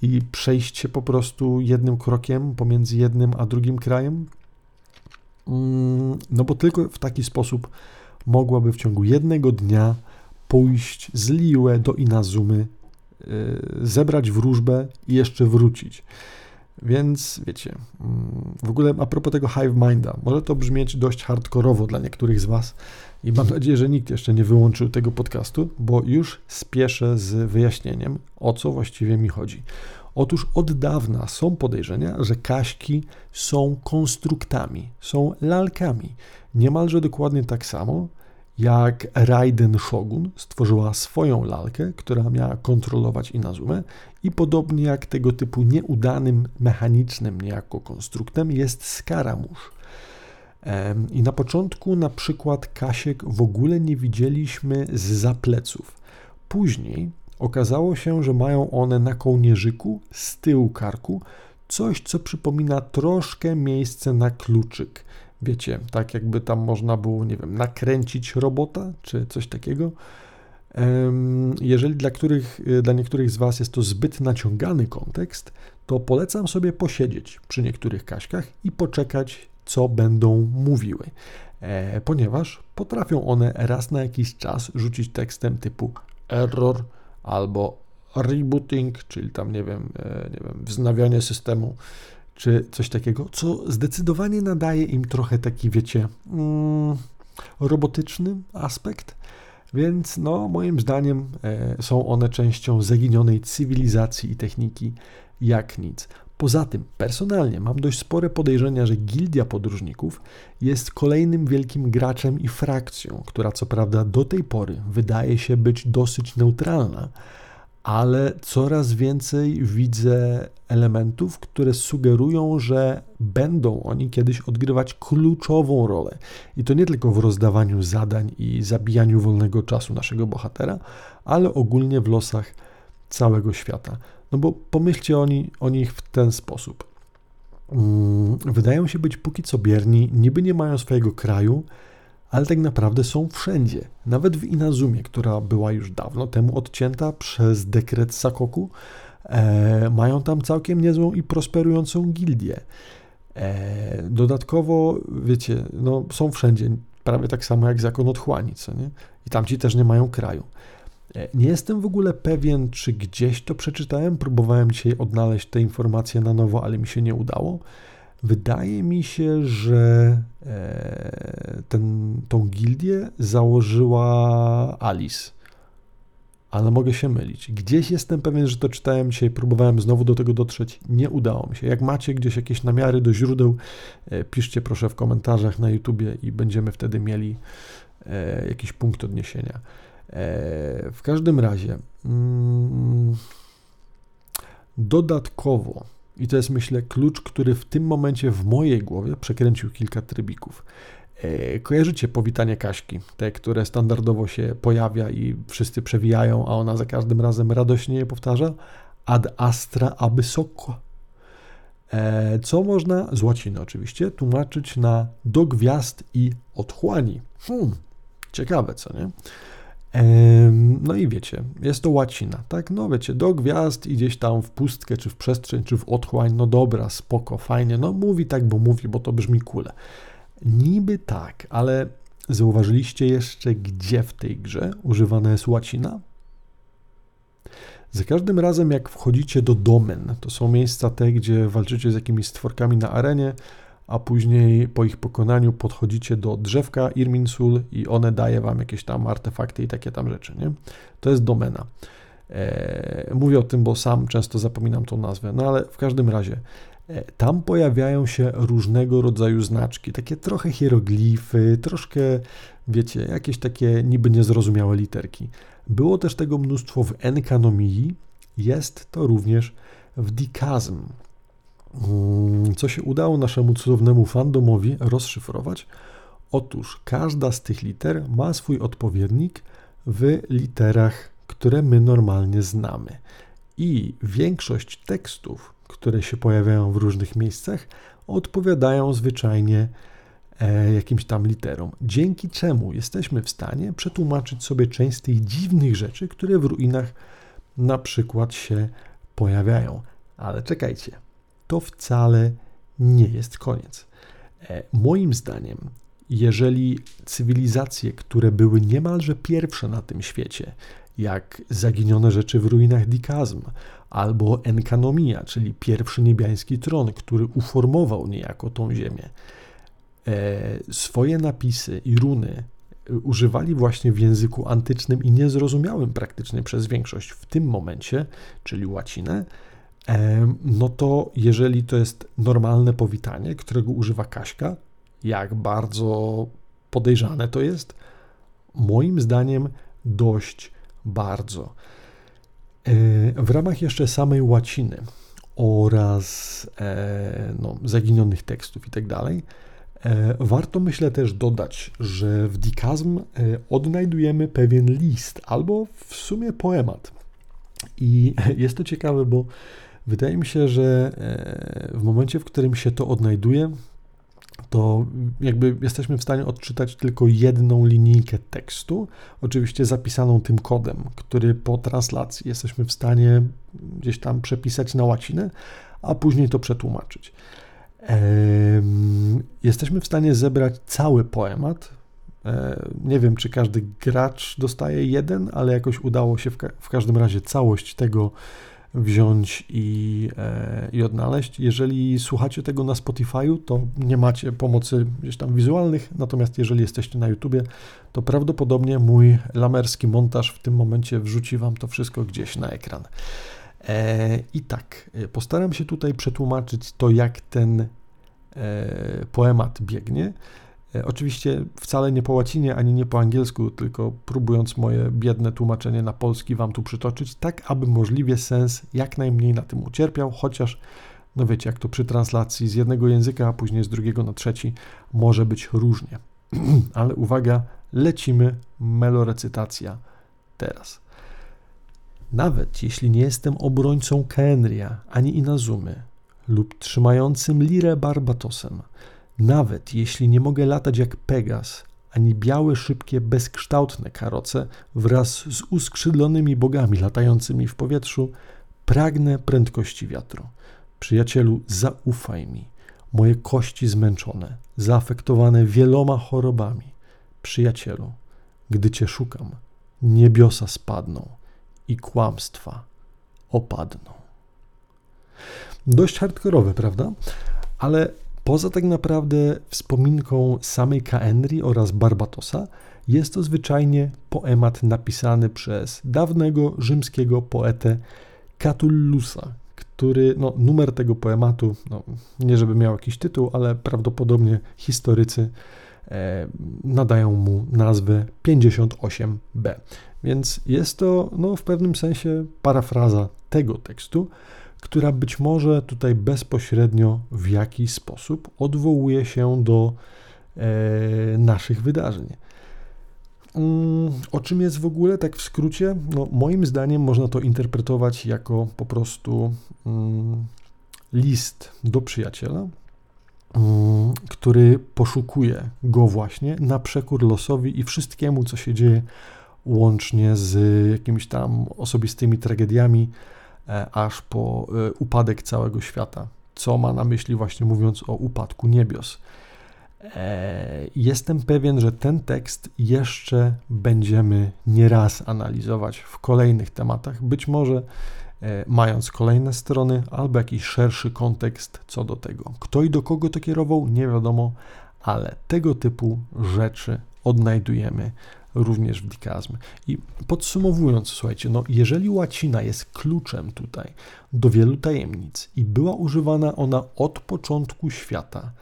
i przejść się po prostu jednym krokiem pomiędzy jednym a drugim krajem. Mm, no bo tylko w taki sposób mogłaby w ciągu jednego dnia pójść z Liue do Inazumy, y, zebrać wróżbę i jeszcze wrócić. Więc wiecie, mm, w ogóle a propos tego Hive Minda, może to brzmieć dość hardkorowo dla niektórych z Was i mam nadzieję, że nikt jeszcze nie wyłączył tego podcastu, bo już spieszę z wyjaśnieniem, o co właściwie mi chodzi. Otóż od dawna są podejrzenia, że kaśki są konstruktami, są lalkami. Niemalże dokładnie tak samo jak Raiden Shogun stworzyła swoją lalkę, która miała kontrolować Inazumę i podobnie jak tego typu nieudanym mechanicznym niejako konstruktem jest Skaramusz. I na początku na przykład Kasiek w ogóle nie widzieliśmy z zapleców. Później okazało się, że mają one na kołnierzyku z tyłu karku coś, co przypomina troszkę miejsce na kluczyk. Wiecie, tak jakby tam można było, nie wiem, nakręcić robota czy coś takiego. Jeżeli dla, których, dla niektórych z Was jest to zbyt naciągany kontekst, to polecam sobie posiedzieć przy niektórych kaśkach i poczekać, co będą mówiły, e, ponieważ potrafią one raz na jakiś czas rzucić tekstem typu error albo rebooting, czyli tam nie wiem, e, nie wiem, wznawianie systemu, czy coś takiego, co zdecydowanie nadaje im trochę taki, wiecie, mm, robotyczny aspekt. Więc no, moim zdaniem e, są one częścią zaginionej cywilizacji i techniki jak nic. Poza tym, personalnie mam dość spore podejrzenia, że Gildia Podróżników jest kolejnym wielkim graczem i frakcją, która co prawda do tej pory wydaje się być dosyć neutralna, ale coraz więcej widzę elementów, które sugerują, że będą oni kiedyś odgrywać kluczową rolę. I to nie tylko w rozdawaniu zadań i zabijaniu wolnego czasu naszego bohatera, ale ogólnie w losach całego świata. No bo pomyślcie o, ni, o nich w ten sposób. Mm, wydają się być póki co bierni, niby nie mają swojego kraju, ale tak naprawdę są wszędzie. Nawet w Inazumie, która była już dawno temu odcięta przez dekret Sakoku, e, mają tam całkiem niezłą i prosperującą gildię. E, dodatkowo, wiecie, no, są wszędzie, prawie tak samo jak zakon otchłani, co nie? I tamci też nie mają kraju. Nie jestem w ogóle pewien, czy gdzieś to przeczytałem. Próbowałem dzisiaj odnaleźć te informacje na nowo, ale mi się nie udało. Wydaje mi się, że e, ten, tą gildię założyła Alice. ale mogę się mylić. Gdzieś jestem pewien, że to czytałem dzisiaj, próbowałem znowu do tego dotrzeć, nie udało mi się. Jak macie gdzieś jakieś namiary do źródeł, e, piszcie proszę w komentarzach na YouTubie i będziemy wtedy mieli e, jakiś punkt odniesienia. E, w każdym razie, mm, dodatkowo, i to jest myślę klucz, który w tym momencie w mojej głowie przekręcił kilka trybików. E, kojarzycie powitanie Kaśki, te, które standardowo się pojawia i wszyscy przewijają, a ona za każdym razem radośnie je powtarza? Ad astra abyssoko. E, co można, z łaciny oczywiście, tłumaczyć na do gwiazd i otchłani. Hmm, ciekawe, co nie? No i wiecie, jest to łacina, tak? No wiecie, do gwiazd i gdzieś tam w pustkę, czy w przestrzeń, czy w otchłań, no dobra, spoko, fajnie, no mówi tak, bo mówi, bo to brzmi kule. Niby tak, ale zauważyliście jeszcze, gdzie w tej grze używana jest łacina? Za każdym razem, jak wchodzicie do domen, to są miejsca te, gdzie walczycie z jakimiś stworkami na arenie, a później po ich pokonaniu podchodzicie do drzewka Irminsul i one daje wam jakieś tam artefakty i takie tam rzeczy, nie? To jest domena. Eee, mówię o tym, bo sam często zapominam tą nazwę, no ale w każdym razie e, tam pojawiają się różnego rodzaju znaczki, takie trochę hieroglify, troszkę, wiecie, jakieś takie niby niezrozumiałe literki. Było też tego mnóstwo w Enkanomii, jest to również w Dikazm. Mm, co się udało naszemu cudownemu fandomowi rozszyfrować? Otóż każda z tych liter ma swój odpowiednik w literach, które my normalnie znamy. I większość tekstów, które się pojawiają w różnych miejscach, odpowiadają zwyczajnie e, jakimś tam literom, dzięki czemu jesteśmy w stanie przetłumaczyć sobie część z tych dziwnych rzeczy, które w ruinach na przykład się pojawiają. Ale czekajcie, to wcale nie jest koniec. E, moim zdaniem, jeżeli cywilizacje, które były niemalże pierwsze na tym świecie, jak zaginione rzeczy w ruinach Dikazm, albo Enkanomia, czyli pierwszy niebiański tron, który uformował niejako tą ziemię, e, swoje napisy i runy używali właśnie w języku antycznym i niezrozumiałym praktycznie przez większość w tym momencie, czyli łacinę, no to jeżeli to jest normalne powitanie, którego używa Kaśka, jak bardzo podejrzane to jest? Moim zdaniem dość bardzo. W ramach jeszcze samej łaciny oraz e, no, zaginionych tekstów i tak e, warto myślę też dodać, że w Dikazm e, odnajdujemy pewien list albo w sumie poemat. I <laughs> jest to ciekawe, bo Wydaje mi się, że e, w momencie, w którym się to odnajduje, to jakby jesteśmy w stanie odczytać tylko jedną linijkę tekstu, oczywiście zapisaną tym kodem, który po translacji jesteśmy w stanie gdzieś tam przepisać na łacinę, a później to przetłumaczyć. Jesteśmy w stanie zebrać cały poemat. E, nie wiem, czy każdy gracz dostaje jeden, ale jakoś udało się w, ka w każdym razie całość tego wziąć i, e, i odnaleźć. Jeżeli słuchacie tego na Spotify'u, to nie macie pomocy gdzieś tam wizualnych, natomiast jeżeli jesteście na YouTubie, to prawdopodobnie mój lamerski montaż w tym momencie wrzuci Wam to wszystko gdzieś na ekran. E, I tak, e, postaram się tutaj przetłumaczyć to, jak ten poemat biegnie. E, oczywiście wcale nie po łacinie ani nie po angielsku, tylko próbując moje biedne tłumaczenie na polski Wam tu przytoczyć, tak aby możliwie sens jak najmniej na tym ucierpiał, chociaż no wiecie, jak to przy translacji z jednego języka, a później z drugiego na trzeci może być różnie. <clears throat> Ale uwaga, lecimy, melorecytacja teraz. Nawet jeśli nie jestem obrońcą Kenria ani Inazumy lub trzymającym lirę Barbatosem, nawet jeśli nie mogę latać jak Pegas, ani białe, szybkie, bezkształtne karoce wraz z uskrzydlonymi bogami latającymi w powietrzu, pragnę prędkości wiatru. Przyjacielu, zaufaj mi. Moje kości zmęczone, zaafektowane wieloma chorobami. Przyjacielu, gdy Cię szukam, niebiosa spadną i kłamstwa opadną. Dość hardkorowe, prawda? Ale Poza tak naprawdę wspominką samej Kaenri oraz Barbatosa, jest to zwyczajnie poemat napisany przez dawnego rzymskiego poetę Catullusa, który, no, numer tego poematu, no, nie żeby miał jakiś tytuł, ale prawdopodobnie historycy e, nadają mu nazwę 58b. Więc jest to, no, w pewnym sensie parafraza tego tekstu, która być może tutaj bezpośrednio w jakiś sposób odwołuje się do e, naszych wydarzeń. Mm, o czym jest w ogóle, tak w skrócie? No, moim zdaniem można to interpretować jako po prostu mm, list do przyjaciela, mm, który poszukuje go właśnie na przekór losowi i wszystkiemu, co się dzieje, łącznie z jakimiś tam osobistymi tragediami, aż po e, upadek całego świata. Co ma na myśli, właśnie mówiąc o upadku niebios. E, jestem pewien, że ten tekst jeszcze będziemy nieraz analizować w kolejnych tematach, być może e, mając kolejne strony albo jakiś szerszy kontekst co do tego. Kto i do kogo to kierował, nie wiadomo, ale tego typu rzeczy odnajdujemy również w dikazm. I podsumowując, słuchajcie, no jeżeli łacina jest kluczem tutaj do wielu tajemnic i była używana ona od początku świata,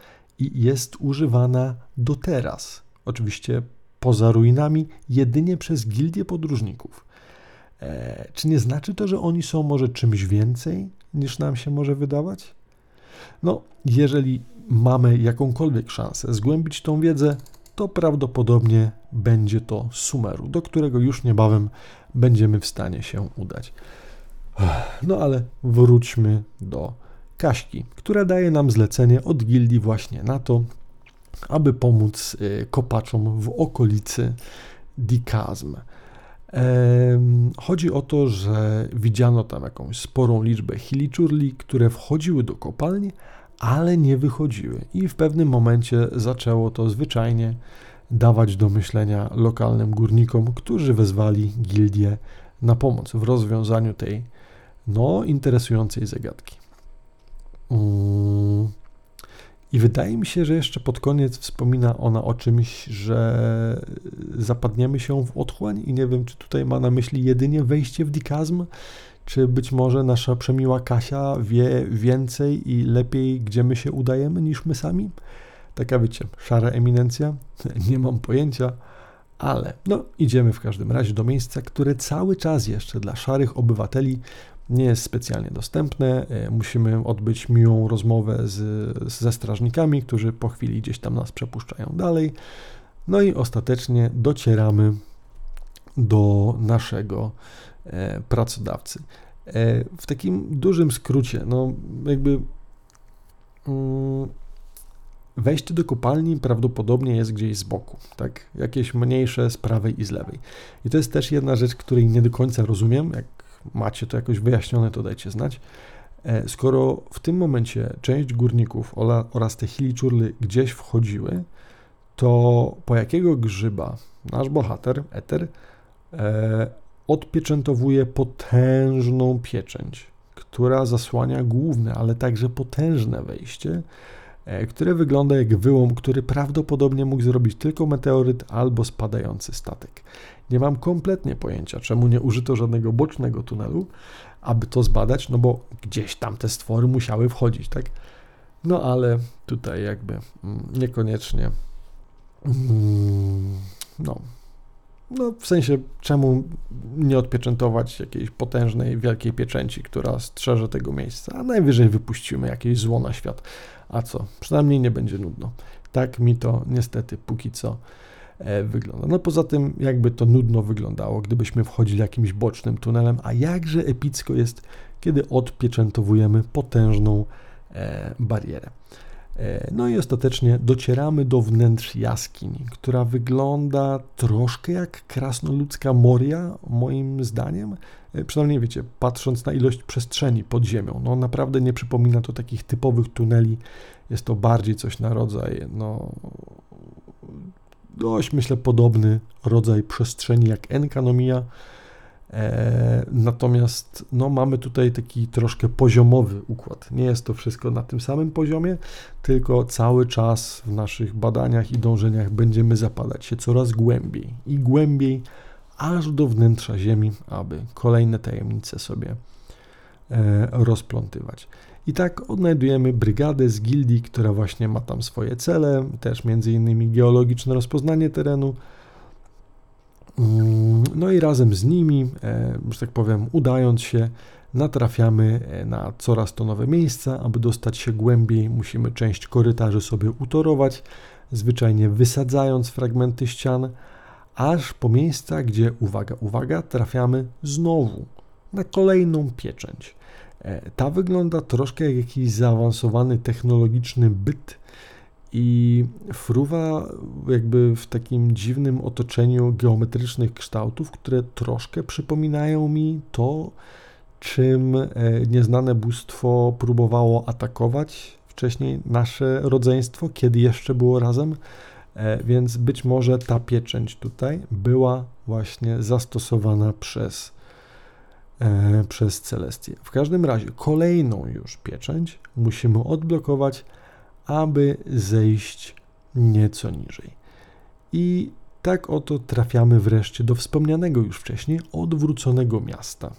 i jest używana do teraz. Oczywiście poza ruinami, jedynie przez gildię podróżników. E, czy nie znaczy to, że oni są może czymś więcej niż nam się może wydawać? No, jeżeli mamy jakąkolwiek szansę zgłębić tą wiedzę, to prawdopodobnie będzie to Sumeru, do którego już niebawem będziemy w stanie się udać. No ale wróćmy do Kaśki, która daje nam zlecenie od gildii właśnie na to, aby pomóc y, kopaczom w okolicy Dikazm. Chodzi o to, że widziano tam jakąś sporą liczbę hiliczurli, które wchodziły do kopalni, ale nie wychodziły. I w pewnym momencie zaczęło to zwyczajnie dawać do myślenia lokalnym górnikom, którzy wezwali gildię na pomoc w rozwiązaniu tej no, interesującej zagadki. Mm. I wydaje mi się, że jeszcze pod koniec wspomina ona o czymś, że zapadniemy się w otchłań i nie wiem, czy tutaj ma na myśli jedynie wejście w dikazm, czy być może nasza przemiła Kasia wie więcej i lepiej, gdzie my się udajemy, niż my sami? Taka wiecie, szara eminencja? <laughs> Nie mam pojęcia, ale no idziemy w każdym razie do miejsca, które cały czas jeszcze dla szarych obywateli nie jest specjalnie dostępne. E, musimy odbyć miłą rozmowę z, ze strażnikami, którzy po chwili gdzieś tam nas przepuszczają dalej. No i ostatecznie docieramy do naszego pracodawcy. E, w takim dużym skrócie, no jakby mm, wejście do kopalni prawdopodobnie jest gdzieś z boku, tak? Jakieś mniejsze z prawej i z lewej. I to jest też jedna rzecz, której nie do końca rozumiem, jak macie to jakoś wyjaśnione, to dajcie znać. E, skoro w tym momencie część górników oraz te hiliczurly gdzieś wchodziły, to po jakiego grzyba nasz bohater, Eter, e, odpieczętowuje potężną pieczęć, która zasłania główne, ale także potężne wejście, e, które wygląda jak wyłom, który prawdopodobnie mógł zrobić tylko meteoryt albo spadający statek. Nie mam kompletnie pojęcia, czemu nie użyto żadnego bocznego tunelu, aby to zbadać, no bo gdzieś tam te stwory musiały wchodzić, tak? No ale tutaj jakby mm, niekoniecznie. Mm, no. No, w sensie, czemu nie odpieczętować jakiejś potężnej, wielkiej pieczęci, która strzeże tego miejsca, a najwyżej wypuścimy jakieś zło na świat. A co? Przynajmniej nie będzie nudno. Tak mi to niestety póki co E, wygląda. No poza tym jakby to nudno wyglądało, gdybyśmy wchodzili jakimś bocznym tunelem, a jakże epicko jest, kiedy odpieczętowujemy potężną e, barierę. E, no i ostatecznie docieramy do wnętrz jaskini, która wygląda troszkę jak krasnoludzka Moria, moim zdaniem. Przynajmniej wiecie, patrząc na ilość przestrzeni pod ziemią, no naprawdę nie przypomina to takich typowych tuneli. Jest to bardziej coś na rodzaj no, dość, myślę, podobny rodzaj przestrzeni jak Enkanomia. E, natomiast no, mamy tutaj taki troszkę poziomowy układ. Nie jest to wszystko na tym samym poziomie, tylko cały czas w naszych badaniach i dążeniach będziemy zapadać się coraz głębiej i głębiej, aż do wnętrza Ziemi, aby kolejne tajemnice sobie e, rozplątywać. I tak odnajdujemy brygadę z gildii, która właśnie ma tam swoje cele, też między innymi geologiczne rozpoznanie terenu, no i razem z nimi, e, że tak powiem, udając się, natrafiamy e, na coraz to nowe miejsca. Aby dostać się głębiej, musimy część korytarzy sobie utorować, zwyczajnie wysadzając fragmenty ścian, aż po miejsca, gdzie, uwaga, uwaga, trafiamy znowu na kolejną pieczęć. E, ta wygląda troszkę jak jakiś zaawansowany technologiczny byt, i fruwa jakby w takim dziwnym otoczeniu geometrycznych kształtów, które troszkę przypominają mi to, czym e, nieznane bóstwo próbowało atakować wcześniej nasze rodzeństwo, kiedy jeszcze było razem. E, więc być może ta pieczęć tutaj była właśnie zastosowana przez, e, przez Celestię. W każdym razie kolejną już pieczęć musimy odblokować aby zejść nieco niżej. I tak oto trafiamy wreszcie do wspomnianego już wcześniej odwróconego miasta.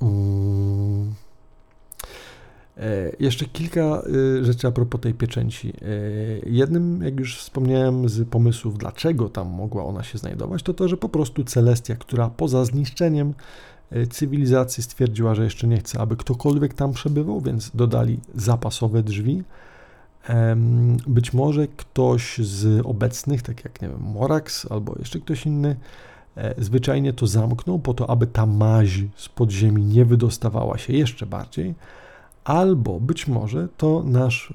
Hmm. E, jeszcze kilka e, rzeczy a propos tej pieczęci. E, jednym, jak już wspomniałem, z pomysłów, dlaczego tam mogła ona się znajdować, to to, że po prostu Celestia, która poza zniszczeniem cywilizacji stwierdziła, że jeszcze nie chce, aby ktokolwiek tam przebywał, więc dodali zapasowe drzwi być może ktoś z obecnych, tak jak nie wiem, Morax albo jeszcze ktoś inny, e, zwyczajnie to zamknął po to, aby ta maź z podziemi nie wydostawała się jeszcze bardziej, albo być może to nasz,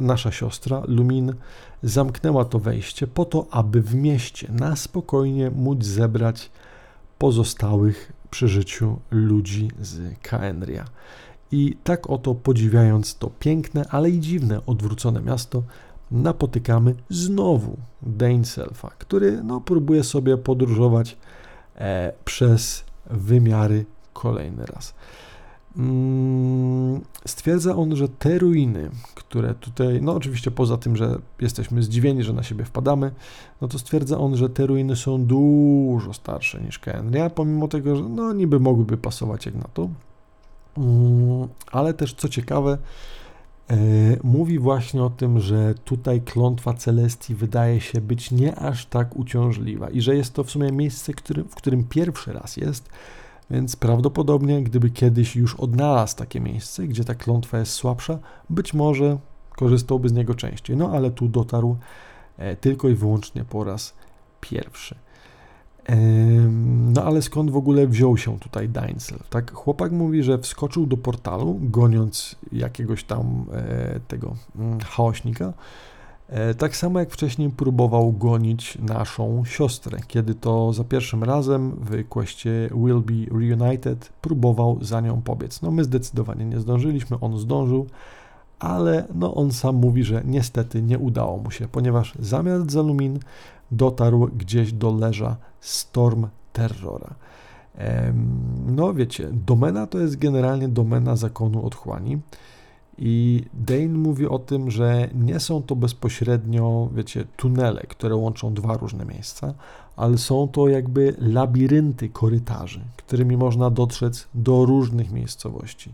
nasza siostra Lumin zamknęła to wejście po to, aby w mieście na spokojnie móc zebrać pozostałych przy życiu ludzi z Kaenria. I tak oto podziwiając to piękne, ale i dziwne odwrócone miasto, napotykamy znowu Daneselfa, który no, próbuje sobie podróżować e, przez wymiary kolejny raz. Mm, stwierdza on, że te ruiny, które tutaj, no oczywiście poza tym, że jesteśmy zdziwieni, że na siebie wpadamy, no to stwierdza on, że te ruiny są dużo starsze niż Kenria, pomimo tego, że no niby mogłyby pasować jak na to, ale też co ciekawe, e, mówi właśnie o tym, że tutaj klątwa Celestii wydaje się być nie aż tak uciążliwa i że jest to w sumie miejsce, w którym pierwszy raz jest, więc prawdopodobnie gdyby kiedyś już odnalazł takie miejsce, gdzie ta klątwa jest słabsza, być może korzystałby z niego częściej. No ale tu dotarł e, tylko i wyłącznie po raz pierwszy. No ale skąd w ogóle wziął się tutaj Dainsel? Tak, chłopak mówi, że wskoczył do portalu, goniąc jakiegoś tam e, tego mm, chaośnika. E, tak samo jak wcześniej próbował gonić naszą siostrę, kiedy to za pierwszym razem w kwestii Will Be Reunited próbował za nią pobiec. No my zdecydowanie nie zdążyliśmy, on zdążył, ale no on sam mówi, że niestety nie udało mu się, ponieważ zamiast za Lumin dotarł gdzieś do leża Storm Terrora. No wiecie, domena to jest generalnie domena zakonu otchłani i Dane mówi o tym, że nie są to bezpośrednio, wiecie, tunele, które łączą dwa różne miejsca, ale są to jakby labirynty korytarzy, którymi można dotrzeć do różnych miejscowości.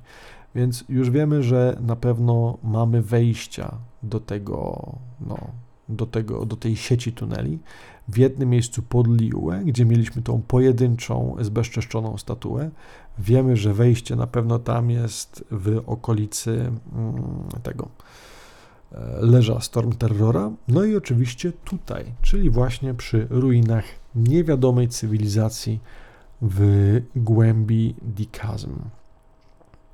Więc już wiemy, że na pewno mamy wejścia do tego, no, do, tego, do tej sieci tuneli. W jednym miejscu pod Liuę, gdzie mieliśmy tą pojedynczą, zbezczeszczoną statuę. Wiemy, że wejście na pewno tam jest w okolicy mm, tego e, leża Storm Terrora. No i oczywiście tutaj, czyli właśnie przy ruinach niewiadomej cywilizacji w głębi Dikazm.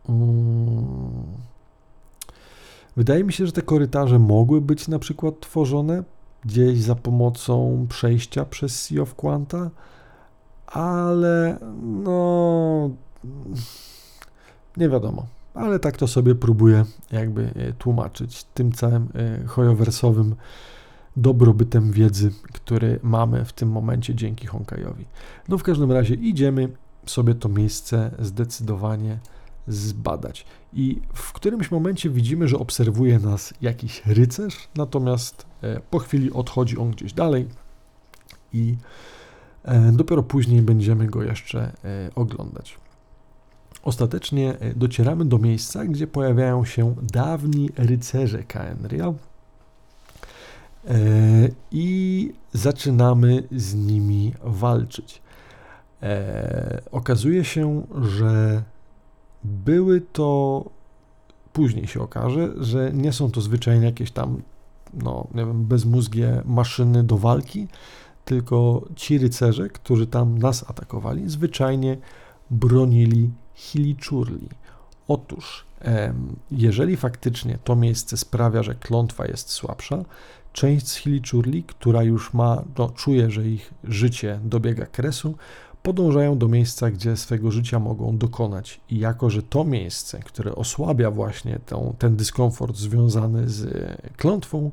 Mm. Wydaje mi się, że te korytarze mogły być na przykład tworzone gdzieś za pomocą przejścia przez Sea of Quanta, ale no nie wiadomo. Ale tak to sobie próbuję jakby e, tłumaczyć tym całym e, hojowersowym dobrobytem wiedzy, który mamy w tym momencie dzięki Honkajowi. No w każdym razie idziemy sobie to miejsce zdecydowanie zbadać. I w którymś momencie widzimy, że obserwuje nas jakiś rycerz, natomiast e, po chwili odchodzi on gdzieś dalej i e, dopiero później będziemy go jeszcze e, oglądać. Ostatecznie docieramy do miejsca, gdzie pojawiają się dawni rycerze Kaenria i zaczynamy z nimi walczyć. Okazuje się, że były to, później się okaże, że nie są to zwyczajnie jakieś tam, no nie wiem, bezmózgie maszyny do walki, tylko ci rycerze, którzy tam nas atakowali, zwyczajnie bronili Hiliczurli. Otóż, jeżeli faktycznie to miejsce sprawia, że klątwa jest słabsza, część z Hiliczurli, która już ma, no, czuje, że ich życie dobiega kresu, podążają do miejsca, gdzie swego życia mogą dokonać. I jako, że to miejsce, które osłabia właśnie tą, ten dyskomfort związany z klątwą,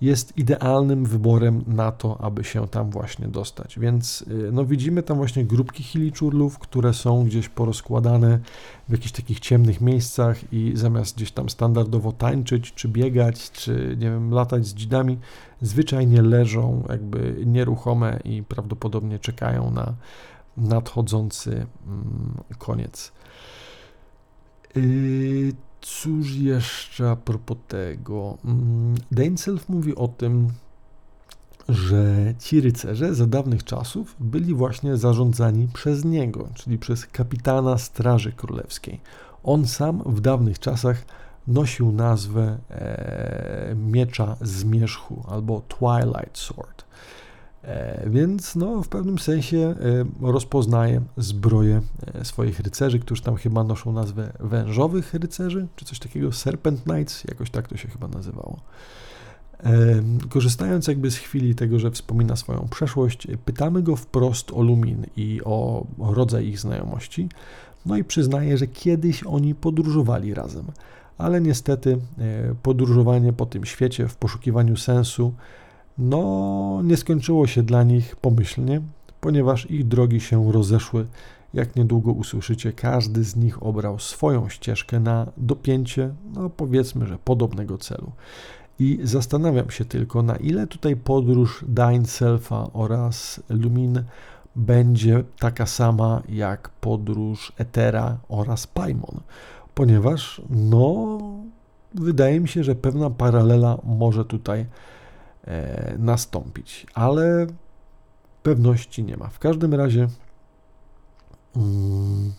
jest idealnym wyborem na to, aby się tam właśnie dostać. Więc y, no, widzimy tam właśnie grupki hiliczurlów, które są gdzieś porozkładane w jakichś takich ciemnych miejscach i zamiast gdzieś tam standardowo tańczyć, czy biegać, czy nie wiem, latać z dzidami, zwyczajnie leżą jakby nieruchome i prawdopodobnie czekają na nadchodzący mm, koniec. Y, cóż jeszcze a propos tego? Mm, Dainself mówi o tym, że ci rycerze za dawnych czasów byli właśnie zarządzani przez niego, czyli przez kapitana Straży Królewskiej. On sam w dawnych czasach nosił nazwę e, miecza zmierzchu albo Twilight Sword. E, więc no, w pewnym sensie e, rozpoznaje zbroję e, swoich rycerzy, którzy tam chyba noszą nazwę wężowych rycerzy, czy coś takiego, Serpent Knights, jakoś tak to się chyba nazywało. Korzystając jakby z chwili tego, że wspomina swoją przeszłość, pytamy go wprost o Lumin i o rodzaj ich znajomości, no i przyznaje, że kiedyś oni podróżowali razem, ale niestety podróżowanie po tym świecie w poszukiwaniu sensu no nie skończyło się dla nich pomyślnie, ponieważ ich drogi się rozeszły. Jak niedługo usłyszycie, każdy z nich obrał swoją ścieżkę na dopięcie, no powiedzmy, że podobnego celu. I zastanawiam się tylko, na ile tutaj podróż Dain Selfa oraz Lumin będzie taka sama jak podróż Etera oraz Paimon, ponieważ no wydaje mi się, że pewna paralela może tutaj nastąpić, ale pewności nie ma. W każdym razie um,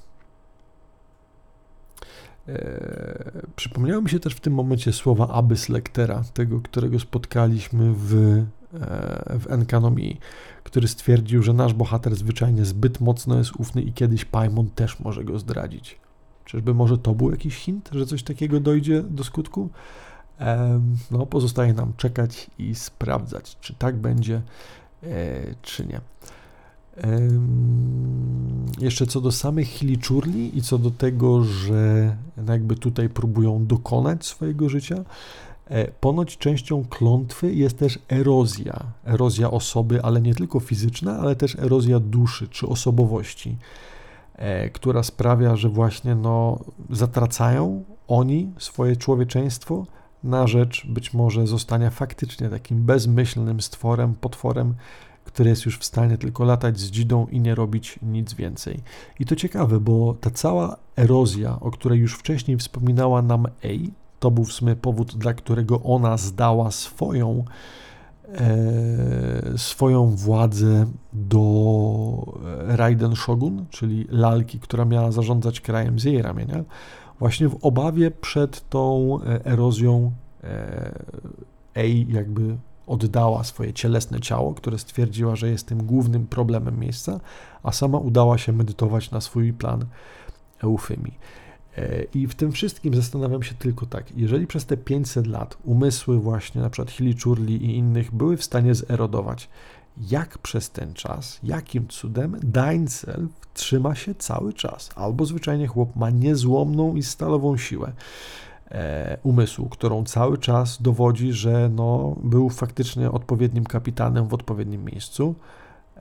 e, przypomniały mi się też w tym momencie słowa Abys Lectera, tego, którego spotkaliśmy w, e, w Enkanomii, który stwierdził, że nasz bohater zwyczajnie zbyt mocno jest ufny i kiedyś Paimon też może go zdradzić. Czyżby może to był jakiś hint, że coś takiego dojdzie do skutku? No, pozostaje nam czekać i sprawdzać, czy tak będzie, e, czy nie. Jeszcze co do samych Hiliczurli i co do tego, że jakby tutaj próbują dokonać swojego życia, e, ponoć częścią klątwy jest też erozja. Erozja osoby, ale nie tylko fizyczna, ale też erozja duszy czy osobowości, e, która sprawia, że właśnie no, zatracają oni swoje człowieczeństwo, na rzecz być może zostania faktycznie takim bezmyślnym stworem, potworem, który jest już w stanie tylko latać z dzidą i nie robić nic więcej. I to ciekawe, bo ta cała erozja, o której już wcześniej wspominała nam Ej, to był w sumie powód, dla którego ona zdała swoją, e, swoją władzę do Raiden Shogun, czyli lalki, która miała zarządzać krajem z jej ramienia właśnie w obawie przed tą e, erozją Ej jakby oddała swoje cielesne ciało, które stwierdziła, że jest tym głównym problemem miejsca, a sama udała się medytować na swój plan Eufymii. E, I w tym wszystkim zastanawiam się tylko tak, jeżeli przez te 500 lat umysły właśnie na przykład Hiliczurli i innych były w stanie zerodować, jak przez ten czas, jakim cudem Dainzel trzyma się cały czas, albo zwyczajnie chłop ma niezłomną i stalową siłę e, umysłu, którą cały czas dowodzi, że no, był faktycznie odpowiednim kapitanem w odpowiednim miejscu,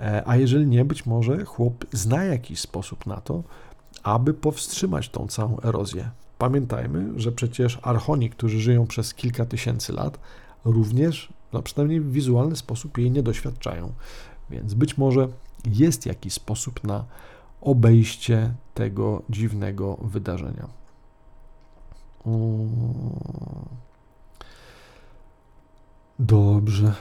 E, a jeżeli nie, być może chłop zna jakiś sposób na to, aby powstrzymać tą całą erozję. Pamiętajmy, że przecież archoni, którzy żyją przez kilka tysięcy lat, również, no przynajmniej w wizualny sposób jej nie doświadczają. Więc być może jest jakiś sposób na obejście tego dziwnego wydarzenia. Dobrze.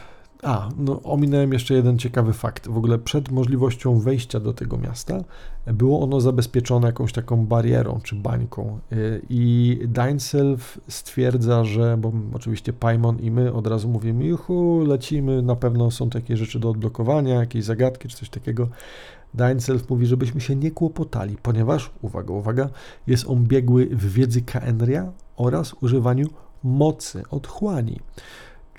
A, no ominąłem jeszcze jeden ciekawy fakt. W ogóle przed możliwością wejścia do tego miasta było ono zabezpieczone jakąś taką barierą czy bańką. Y, I Dainself stwierdza, że, bo oczywiście Paimon i my od razu mówimy, juhu, lecimy, na pewno są takie rzeczy do odblokowania, jakieś zagadki czy coś takiego. Dainself mówi, żebyśmy się nie kłopotali, ponieważ, uwaga, uwaga, jest on biegły w wiedzy Kaenria oraz używaniu mocy otchłani.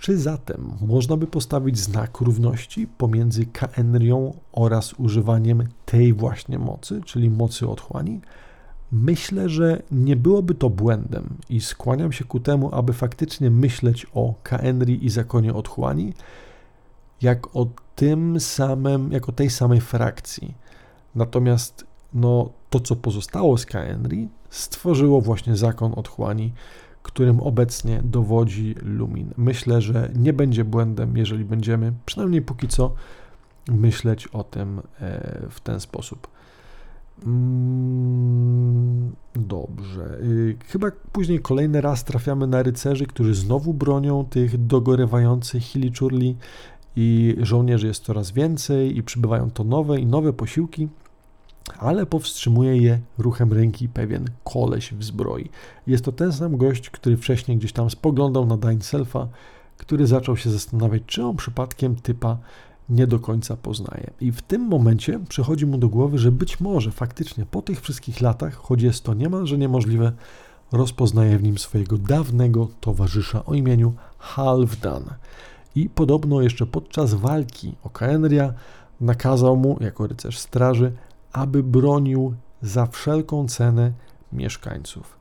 Czy zatem można by postawić znak równości pomiędzy Kaenrią oraz używaniem tej właśnie mocy, czyli mocy otchłani? Myślę, że nie byłoby to błędem i skłaniam się ku temu, aby faktycznie myśleć o Kaenri i zakonie otchłani jak o tym samym, jako tej samej frakcji. Natomiast no, to, co pozostało z Kaenri, stworzyło właśnie zakon otchłani, którym obecnie dowodzi Lumin. Myślę, że nie będzie błędem, jeżeli będziemy, przynajmniej póki co, myśleć o tym e, w ten sposób. Mm, dobrze. Y, chyba później kolejny raz trafiamy na rycerzy, którzy znowu bronią tych dogorewających chiliczurli i żołnierzy jest coraz więcej i przybywają to nowe i nowe posiłki ale powstrzymuje je ruchem ręki pewien koleś w zbroi. Jest to ten sam gość, który wcześniej gdzieś tam spoglądał na Dainselfa, który zaczął się zastanawiać, czy on przypadkiem typa nie do końca poznaje. I w tym momencie przychodzi mu do głowy, że być może faktycznie po tych wszystkich latach, choć jest to niemalże niemożliwe, rozpoznaje w nim swojego dawnego towarzysza o imieniu Halfdan. I podobno jeszcze podczas walki o Kaenria nakazał mu, jako rycerz straży, aby bronił za wszelką cenę mieszkańców.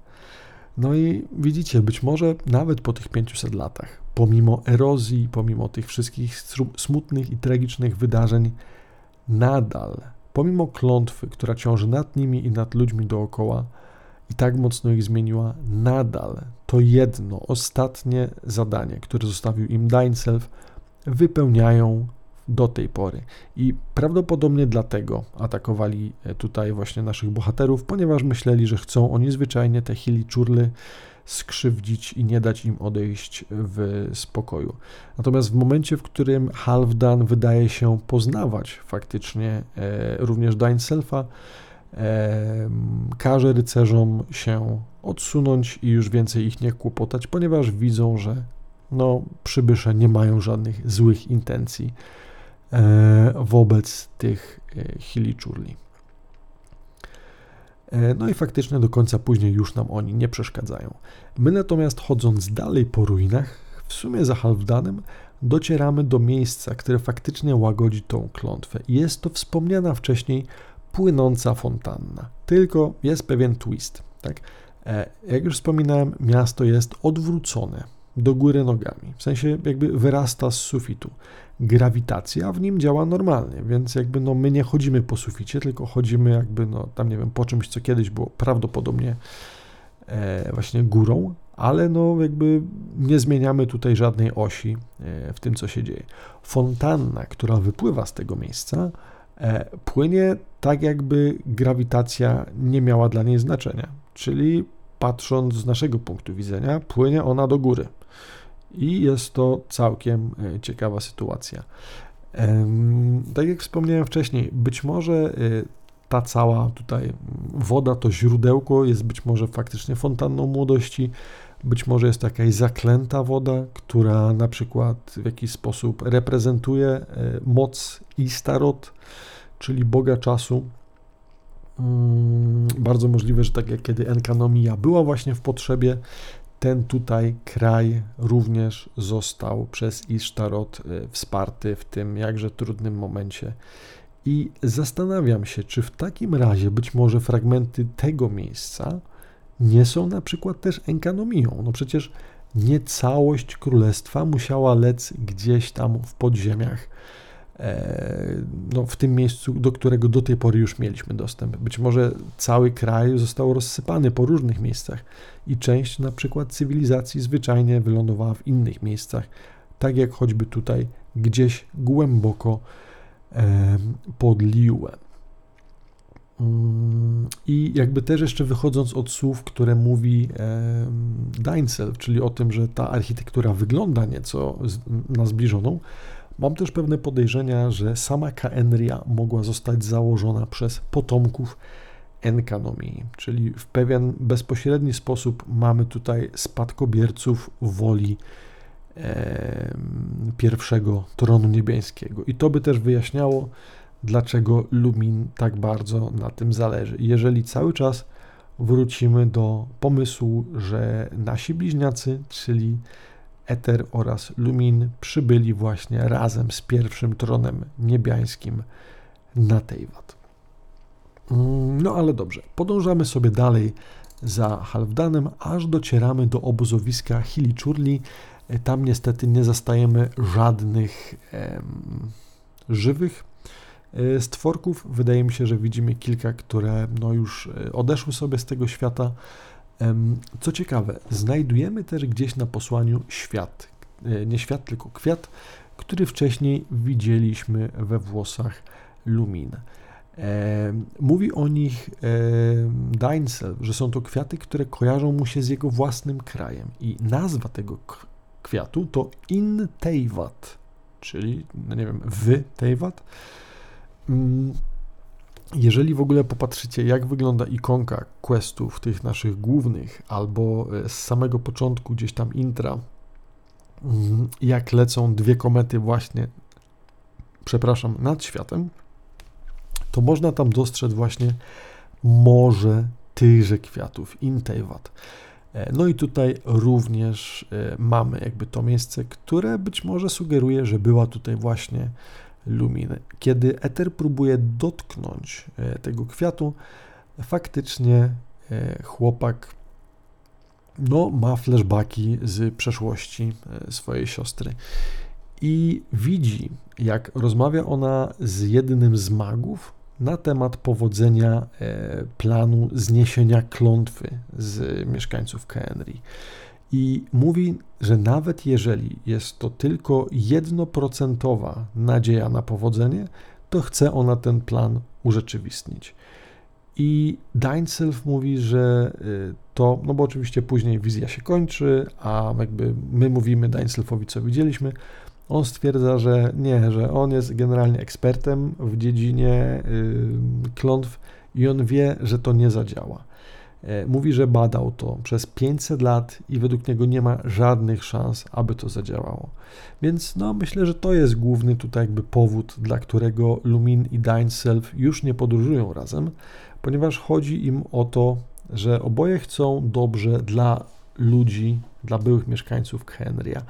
No i widzicie, być może nawet po tych 500 latach, pomimo erozji, pomimo tych wszystkich smutnych i tragicznych wydarzeń, nadal, pomimo klątwy, która ciąży nad nimi i nad ludźmi dookoła, i tak mocno ich zmieniła, nadal to jedno, ostatnie zadanie, które zostawił im Dainself, wypełniają do tej pory. I prawdopodobnie dlatego atakowali e, tutaj właśnie naszych bohaterów, ponieważ myśleli, że chcą oni zwyczajnie te Hili Czurly skrzywdzić i nie dać im odejść w spokoju. Natomiast w momencie, w którym Halfdan wydaje się poznawać faktycznie e, również Dainselfa, e, każe rycerzom się odsunąć i już więcej ich nie kłopotać, ponieważ widzą, że no, przybysze nie mają żadnych złych intencji wobec tych e, Hiliczurli. E, no i faktycznie do końca później już nam oni nie przeszkadzają. My natomiast chodząc dalej po ruinach, w sumie za Halfdanem, docieramy do miejsca, które faktycznie łagodzi tą klątwę. Jest to wspomniana wcześniej płynąca fontanna. Tylko jest pewien twist. Tak? Jak już wspominałem, miasto jest odwrócone do góry nogami. W sensie jakby wyrasta z sufitu grawitacja w nim działa normalnie, więc jakby no my nie chodzimy po suficie, tylko chodzimy jakby no tam nie wiem, po czymś, co kiedyś było prawdopodobnie e, właśnie górą, ale no jakby nie zmieniamy tutaj żadnej osi e, w tym, co się dzieje. Fontanna, która wypływa z tego miejsca, e, płynie tak, jakby grawitacja nie miała dla niej znaczenia, czyli patrząc z naszego punktu widzenia, płynie ona do góry i jest to całkiem e, ciekawa sytuacja. Tak jak wspomniałem wcześniej, być może e, ta cała tutaj woda, to źródełko jest być może faktycznie fontanną młodości, być może jest to jakaś zaklęta woda, która na przykład w jakiś sposób reprezentuje e, moc Istarot, czyli Boga czasu. Mm, bardzo możliwe, że tak jak kiedy Enkanomia była właśnie w potrzebie, ten tutaj kraj również został przez Isztarot e, wsparty w tym jakże trudnym momencie. I zastanawiam się, czy w takim razie być może fragmenty tego miejsca nie są na przykład też enkanomią. No przecież nie całość królestwa musiała lec gdzieś tam w podziemiach no, w tym miejscu, do którego do tej pory już mieliśmy dostęp. Być może cały kraj został rozsypany po różnych miejscach i część na przykład cywilizacji zwyczajnie wylądowała w innych miejscach, tak jak choćby tutaj gdzieś głęboko pod Liuem. Mm, I jakby też jeszcze wychodząc od słów, które mówi Dainsel, czyli o tym, że ta architektura wygląda nieco na zbliżoną, mam też pewne podejrzenia, że sama Kaenria mogła zostać założona przez potomków Enkanomii, czyli w pewien bezpośredni sposób mamy tutaj spadkobierców woli pierwszego tronu niebiańskiego. I to by też wyjaśniało, dlaczego Lumin tak bardzo na tym zależy. Jeżeli cały czas wrócimy do pomysłu, że nasi bliźniacy, czyli Eter oraz Lumin, przybyli właśnie razem z pierwszym tronem niebiańskim na Teyvat. Mm, no ale dobrze, podążamy sobie dalej za Halfdanem, aż docieramy do obozowiska Hiliczurli. Tam niestety nie zastajemy żadnych em, żywych E, stworków. Wydaje mi się, że widzimy kilka, które no już e, odeszły sobie z tego świata. Co ciekawe, znajdujemy też gdzieś na posłaniu świat. E, nie świat, tylko kwiat, który wcześniej widzieliśmy we włosach Lumin. Mówi o nich Dainsel, że są to kwiaty, które kojarzą mu się z jego własnym krajem. I nazwa tego kwiatu to In Teyvat, czyli, no nie wiem, w Teyvat. Jeżeli w ogóle popatrzycie, jak wygląda ikonka questów tych naszych głównych, albo e, z samego początku gdzieś tam intra, mm, jak lecą dwie komety właśnie, przepraszam, nad światem, to można tam dostrzec właśnie morze tychże kwiatów, Intejwat. E, no i tutaj również e, mamy jakby to miejsce, które być może sugeruje, że była tutaj właśnie lumin. Kiedy eter próbuje dotknąć e, tego kwiatu, faktycznie e, chłopak no, ma flashbacki z przeszłości e, swojej siostry i widzi, jak rozmawia ona z jednym z magów na temat powodzenia planu zniesienia klątwy z mieszkańców Kenry. I mówi, że nawet jeżeli jest to tylko jednoprocentowa nadzieja na powodzenie, to chce ona ten plan urzeczywistnić. I Dainself mówi, że y, to, no bo oczywiście później wizja się kończy, a jakby my mówimy Dainselfowi, co widzieliśmy. On stwierdza, że nie, że on jest generalnie ekspertem w dziedzinie y, klątw i on wie, że to nie zadziała. E, mówi, że badał to przez 500 lat i według niego nie ma żadnych szans, aby to zadziałało. Więc no, myślę, że to jest główny tutaj jakby powód, dla którego Lumin i Self już nie podróżują razem, ponieważ chodzi im o to, że oboje chcą dobrze dla ludzi, dla byłych mieszkańców Henrya.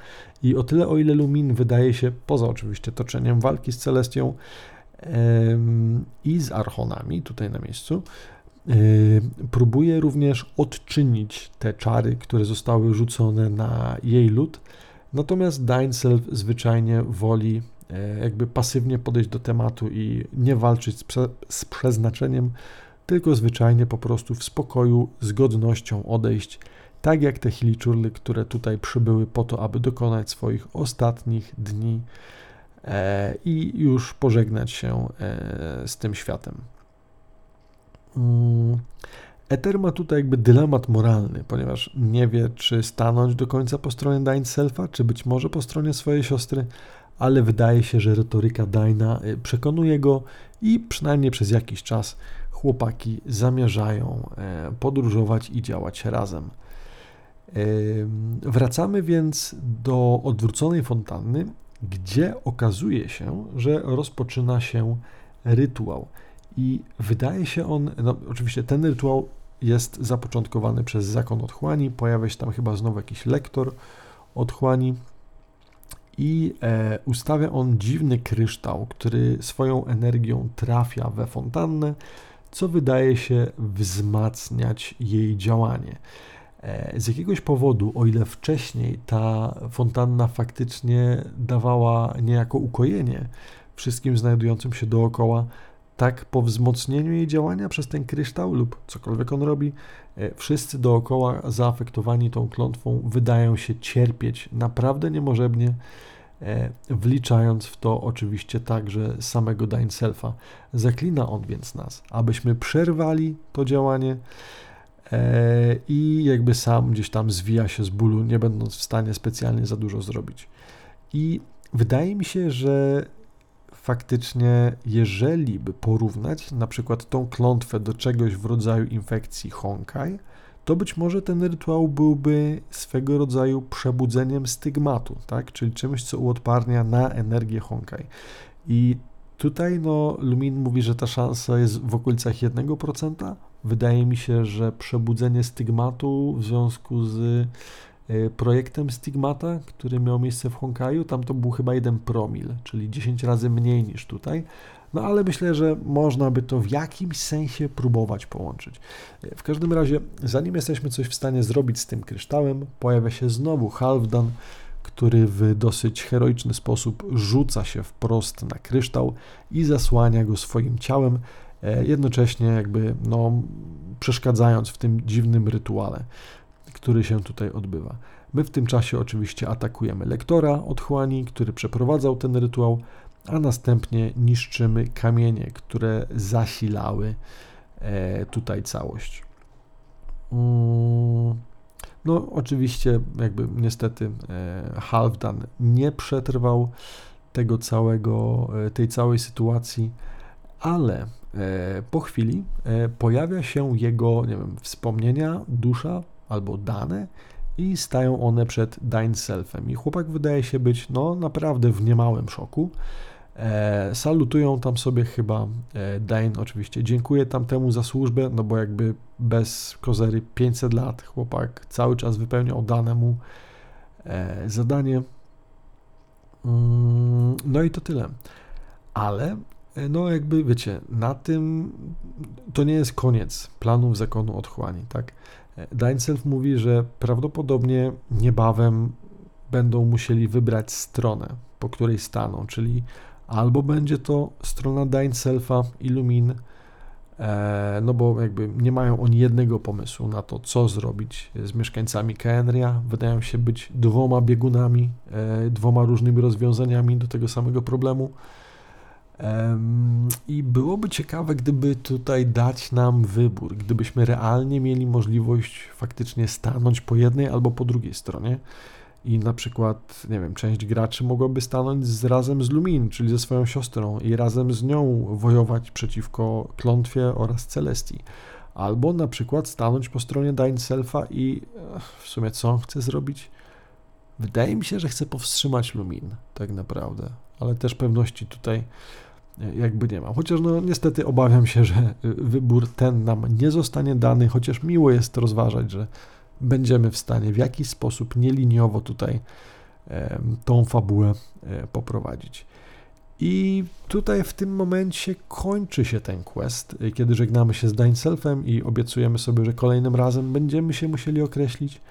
I o tyle, o ile Lumin wydaje się, poza oczywiście toczeniem walki z Celestią i z Archonami tutaj na miejscu, próbuje również odczynić te czary, które zostały rzucone na jej lud. Natomiast Dainsel zwyczajnie woli e, jakby pasywnie podejść do tematu i nie walczyć z, prze, z przeznaczeniem, tylko zwyczajnie po prostu w spokoju, z godnością odejść, tak jak te hiliczurly, które tutaj przybyły po to, aby dokonać swoich ostatnich dni e, i już pożegnać się e, z tym światem. Mm, Eter ma tutaj jakby dylemat moralny, ponieważ nie wie, czy stanąć do końca po stronie Selfa, czy być może po stronie swojej siostry, ale wydaje się, że retoryka Daina y, przekonuje go i przynajmniej przez jakiś czas chłopaki zamierzają e, podróżować i działać razem. Wracamy więc do odwróconej fontanny, gdzie okazuje się, że rozpoczyna się rytuał. I wydaje się on, no oczywiście ten rytuał jest zapoczątkowany przez zakon otchłani, pojawia się tam chyba znowu jakiś lektor otchłani i e, ustawia on dziwny kryształ, który swoją energią trafia we fontannę, co wydaje się wzmacniać jej działanie. E, z jakiegoś powodu, o ile wcześniej ta fontanna faktycznie dawała niejako ukojenie, wszystkim znajdującym się dookoła, tak po wzmocnieniu jej działania przez ten kryształ lub cokolwiek on robi, e, wszyscy dookoła zaafektowani tą klątwą wydają się cierpieć naprawdę niemożebnie, e, wliczając w to oczywiście także samego Dain Selfa. Zaklina on więc nas, abyśmy przerwali to działanie e, i jakby sam gdzieś tam zwija się z bólu, nie będąc w stanie specjalnie za dużo zrobić. I wydaje mi się, że faktycznie, jeżeli by porównać na przykład tą klątwę do czegoś w rodzaju infekcji Honkai, to być może ten rytuał byłby swego rodzaju przebudzeniem stygmatu, tak? czyli czymś, co uodparnia na energię Honkai. I tutaj no, Lumin mówi, że ta szansa jest w okolicach 1%. Wydaje mi się, że przebudzenie stygmatu w związku z projektem Stigmata, który miał miejsce w Honkaju. Tam to był chyba 1 promil, czyli 10 razy mniej niż tutaj. No ale myślę, że można by to w jakimś sensie próbować połączyć. E, w każdym razie, zanim jesteśmy coś w stanie zrobić z tym kryształem, pojawia się znowu Halfdan, który w dosyć heroiczny sposób rzuca się wprost na kryształ i zasłania go swoim ciałem, e, jednocześnie jakby no, przeszkadzając w tym dziwnym rytuale który się tutaj odbywa. My w tym czasie oczywiście atakujemy lektora otchłani, który przeprowadzał ten rytuał, a następnie niszczymy kamienie, które zasilały e, tutaj całość. Mm, no, oczywiście, jakby niestety e, Halfdan nie przetrwał tego całego, e, tej całej sytuacji, ale po chwili pojawia się jego, nie wiem, wspomnienia, dusza albo dane i stają one przed Dine. I chłopak wydaje się być no naprawdę w niemałym szoku. E, salutują tam sobie chyba e, Dane oczywiście. Dziękuję tamtemu za służbę, no bo jakby bez kozery 500 lat chłopak cały czas wypełniał danemu e, zadanie. Mm, no i to tyle. Ale e, no jakby wiecie, na tym to nie jest koniec planów zakonu otchłani, tak? Dainself mówi, że prawdopodobnie niebawem będą musieli wybrać stronę, po której staną, czyli albo będzie to strona Dainselfa, Illumin, e, no bo jakby nie mają oni jednego pomysłu na to, co zrobić z mieszkańcami Kaenria. Wydają się być dwoma biegunami, e, dwoma różnymi rozwiązaniami do tego samego problemu. I byłoby ciekawe, gdyby tutaj dać nam wybór, gdybyśmy realnie mieli możliwość faktycznie stanąć po jednej albo po drugiej stronie. I na przykład, nie wiem, część graczy mogłaby stanąć z, razem z Lumin, czyli ze swoją siostrą, i razem z nią wojować przeciwko klątwie oraz Celestii. Albo na przykład stanąć po stronie Dain Selfa i w sumie co chce zrobić? Wydaje mi się, że chce powstrzymać Lumin, tak naprawdę, ale też pewności tutaj jakby nie mam. Chociaż no niestety obawiam się, że wybór ten nam nie zostanie dany, chociaż miło jest rozważać, że będziemy w stanie w jakiś sposób nieliniowo tutaj tą fabułę e, poprowadzić. I tutaj w tym momencie kończy się ten quest, kiedy żegnamy się z Dainselfem i obiecujemy sobie, że kolejnym razem będziemy się musieli określić.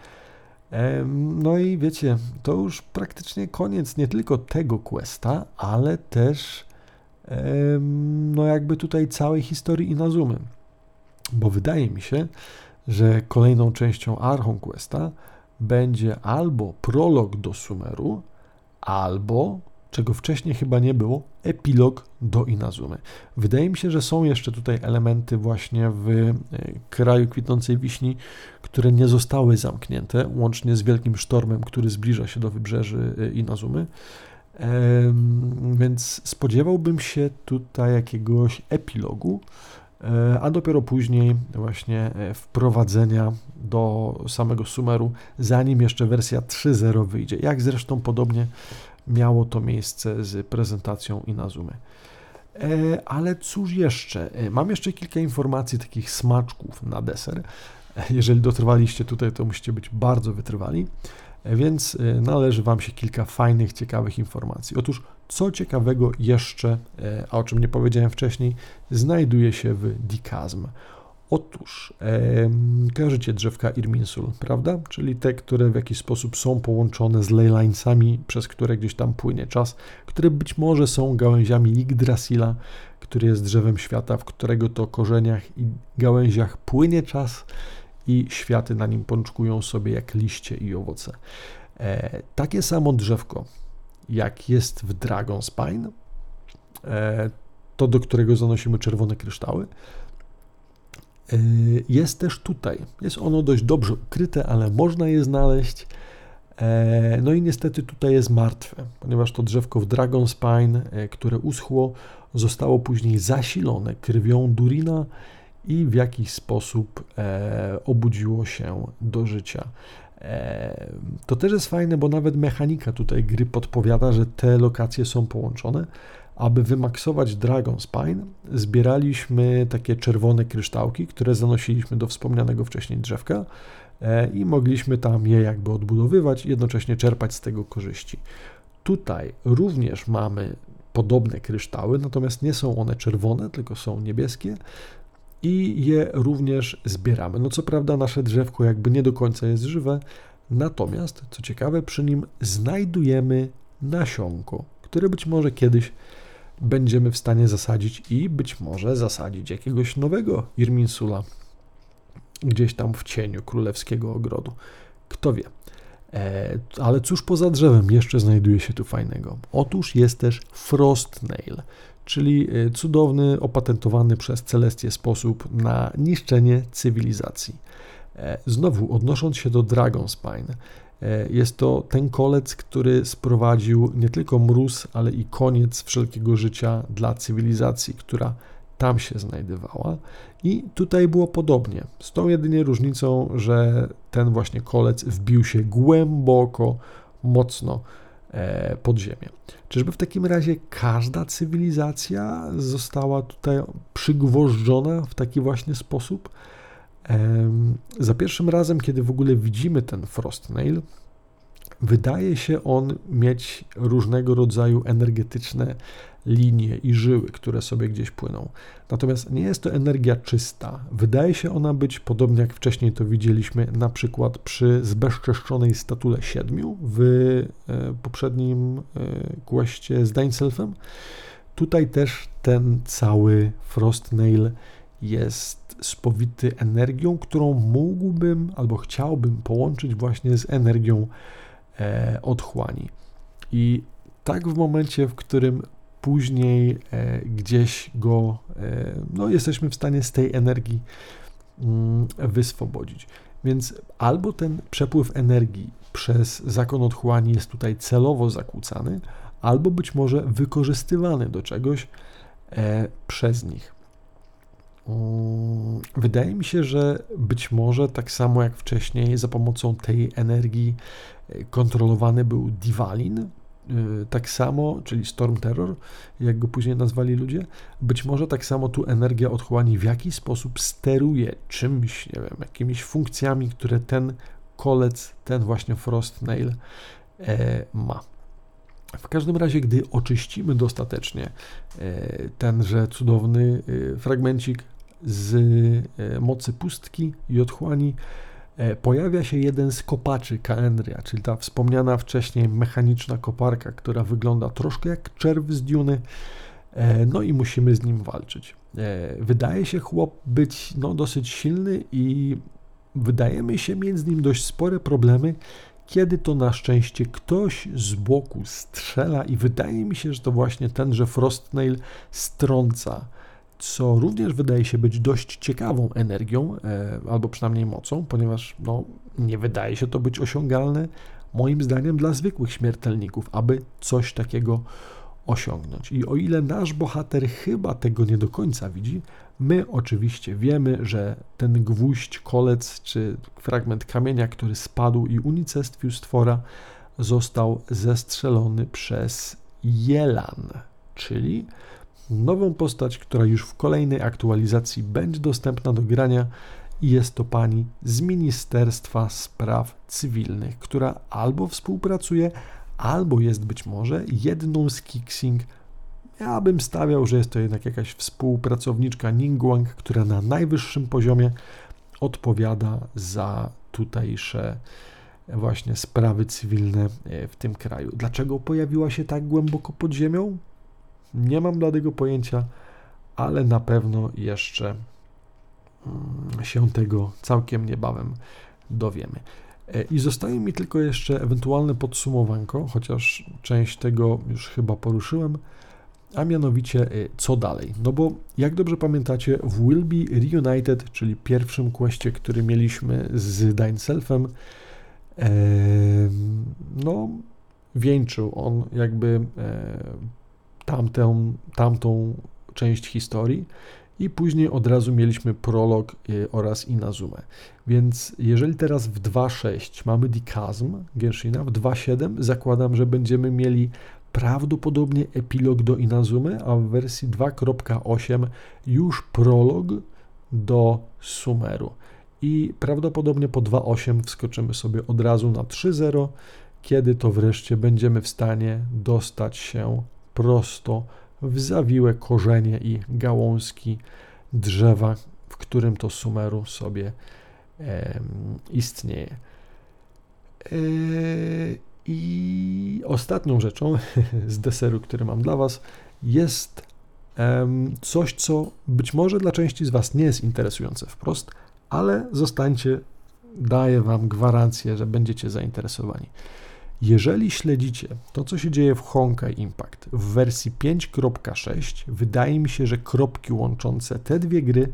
No i wiecie, to już praktycznie koniec nie tylko tego questa, ale też no jakby tutaj całej historii Inazumy. Bo wydaje mi się, że kolejną częścią Archon Questa będzie albo prolog do Sumeru, albo, czego wcześniej chyba nie było, epilog do Inazumy. Wydaje mi się, że są jeszcze tutaj elementy właśnie w e, kraju kwitnącej wiśni, które nie zostały zamknięte, łącznie z wielkim sztormem, który zbliża się do wybrzeży e, Inazumy. Więc spodziewałbym się tutaj jakiegoś epilogu, e, a dopiero później właśnie e, wprowadzenia do samego Sumeru, zanim jeszcze wersja 3.0 wyjdzie. Jak zresztą podobnie miało to miejsce z prezentacją Inazumy. E, ale cóż jeszcze? Mam jeszcze kilka informacji, takich smaczków na deser. Jeżeli dotrwaliście tutaj, to musicie być bardzo wytrwali. Więc y, należy Wam się kilka fajnych, ciekawych informacji. Otóż, co ciekawego jeszcze, e, a o czym nie powiedziałem wcześniej, znajduje się w Dikazm. Otóż e, kojarzycie drzewka Irminsul, prawda? Czyli te, które w jakiś sposób są połączone z leylinesami, przez które gdzieś tam płynie czas, które być może są gałęziami Yggdrasila, który jest drzewem świata, w którego to korzeniach i gałęziach płynie czas i światy na nim pączkują sobie jak liście i owoce. E, takie samo drzewko, jak jest w Dragonspine, e, to do którego zanosimy czerwone kryształy, e, jest też tutaj. Jest ono dość dobrze ukryte, ale można je znaleźć. E, no i niestety tutaj jest martwe, ponieważ to drzewko w Dragonspine, e, które uschło, zostało później zasilone krwią Durina i w jakiś sposób e, obudziło się do życia. E, to też jest fajne, bo nawet mechanika tutaj gry podpowiada, że te lokacje są połączone. Aby wymaksować Dragon Spine, zbieraliśmy takie czerwone kryształki, które zanosiliśmy do wspomnianego wcześniej drzewka e, i mogliśmy tam je jakby odbudowywać jednocześnie czerpać z tego korzyści. Tutaj również mamy podobne kryształy, natomiast nie są one czerwone, tylko są niebieskie i je również zbieramy. No co prawda nasze drzewko jakby nie do końca jest żywe, natomiast co ciekawe przy nim znajdujemy nasionko, które być może kiedyś będziemy w stanie zasadzić i być może zasadzić jakiegoś nowego Irminsula gdzieś tam w cieniu królewskiego ogrodu. Kto wie. E, ale cóż poza drzewem jeszcze znajduje się tu fajnego? Otóż jest też Frostnail, czyli e, cudowny, opatentowany przez Celestię sposób na niszczenie cywilizacji. E, znowu, odnosząc się do Dragonspine, jest to ten kolec, który sprowadził nie tylko mróz, ale i koniec wszelkiego życia dla cywilizacji, która tam się znajdowała. I tutaj było podobnie, z tą jedynie różnicą, że ten właśnie kolec wbił się głęboko, mocno e, pod ziemię. Czyżby w takim razie każda cywilizacja została tutaj przygwożdżona w taki właśnie sposób? Za pierwszym razem, kiedy w ogóle widzimy ten Frostnail, wydaje się on mieć różnego rodzaju energetyczne linie i żyły, które sobie gdzieś płyną. Natomiast nie jest to energia czysta. Wydaje się ona być, podobnie jak wcześniej to widzieliśmy, na przykład przy zbezczeszczonej statule siedmiu w e, poprzednim kłaście z Dainselfem. Tutaj też ten cały Frostnail jest spowity energią, którą mógłbym albo chciałbym połączyć właśnie z energią e, otchłani. I tak w momencie, w którym później e, gdzieś go, e, no jesteśmy w stanie z tej energii mm, wyswobodzić. Więc albo ten przepływ energii przez zakon otchłani jest tutaj celowo zakłócany, albo być może wykorzystywany do czegoś e, przez nich. Mm, wydaje mi się, że być może tak samo jak wcześniej za pomocą tej energii kontrolowany był Divalin, Y, tak samo, czyli Storm Terror, jak go później nazwali ludzie, być może tak samo tu energia otchłani w jakiś sposób steruje czymś, nie wiem, jakimiś funkcjami, które ten kolec, ten właśnie Frost Nail e, ma. W każdym razie, gdy oczyścimy dostatecznie e, tenże cudowny e, fragmencik z e, mocy pustki i otchłani, pojawia się jeden z kopaczy Kaendria, czyli ta wspomniana wcześniej mechaniczna koparka, która wygląda troszkę jak czerw z Duny, e, no i musimy z nim walczyć. E, wydaje się chłop być no, dosyć silny i wydaje mi się mieć z nim dość spore problemy, kiedy to na szczęście ktoś z boku strzela i wydaje mi się, że to właśnie tenże Frostnail strąca co również wydaje się być dość ciekawą energią, e, albo przynajmniej mocą, ponieważ no, nie wydaje się to być osiągalne, moim zdaniem, dla zwykłych śmiertelników, aby coś takiego osiągnąć. I o ile nasz bohater chyba tego nie do końca widzi, my oczywiście wiemy, że ten gwóźdź, kolec czy fragment kamienia, który spadł i unicestwił stwora, został zestrzelony przez Jelan, czyli nową postać, która już w kolejnej aktualizacji będzie dostępna do grania i jest to pani z Ministerstwa Spraw Cywilnych, która albo współpracuje, albo jest być może jedną z Kicksing Ja bym stawiał, że jest to jednak jakaś współpracowniczka Ningguang, która na najwyższym poziomie odpowiada za tutejsze właśnie sprawy cywilne e, w tym kraju. Dlaczego pojawiła się tak głęboko pod ziemią? Nie mam bladego pojęcia, ale na pewno jeszcze mm, się tego całkiem niebawem dowiemy. E, I zostaje mi tylko jeszcze ewentualne podsumowanko, chociaż część tego już chyba poruszyłem, a mianowicie e, co dalej. No bo jak dobrze pamiętacie, w Will Be Reunited, czyli pierwszym kwestie, który mieliśmy z Dine no wieńczył on jakby tamtę, tamtą część historii i później od razu mieliśmy prolog y, oraz Inazumę. Więc jeżeli teraz w 2.6 mamy Dikazm Genshina, w 2.7 zakładam, że będziemy mieli prawdopodobnie epilog do Inazumy, a w wersji 2.8 już prolog do Sumeru. I prawdopodobnie po 2.8 wskoczymy sobie od razu na 3.0, kiedy to wreszcie będziemy w stanie dostać się prosto w zawiłe korzenie i gałązki drzewa, w którym to Sumeru sobie e, istnieje. E, I ostatnią rzeczą <laughs> z deseru, który mam dla Was, jest e, coś, co być może dla części z Was nie jest interesujące wprost, ale zostańcie, daję Wam gwarancję, że będziecie zainteresowani. Jeżeli śledzicie to, co się dzieje w Honkai Impact w wersji 5.6, wydaje mi się, że kropki łączące te dwie gry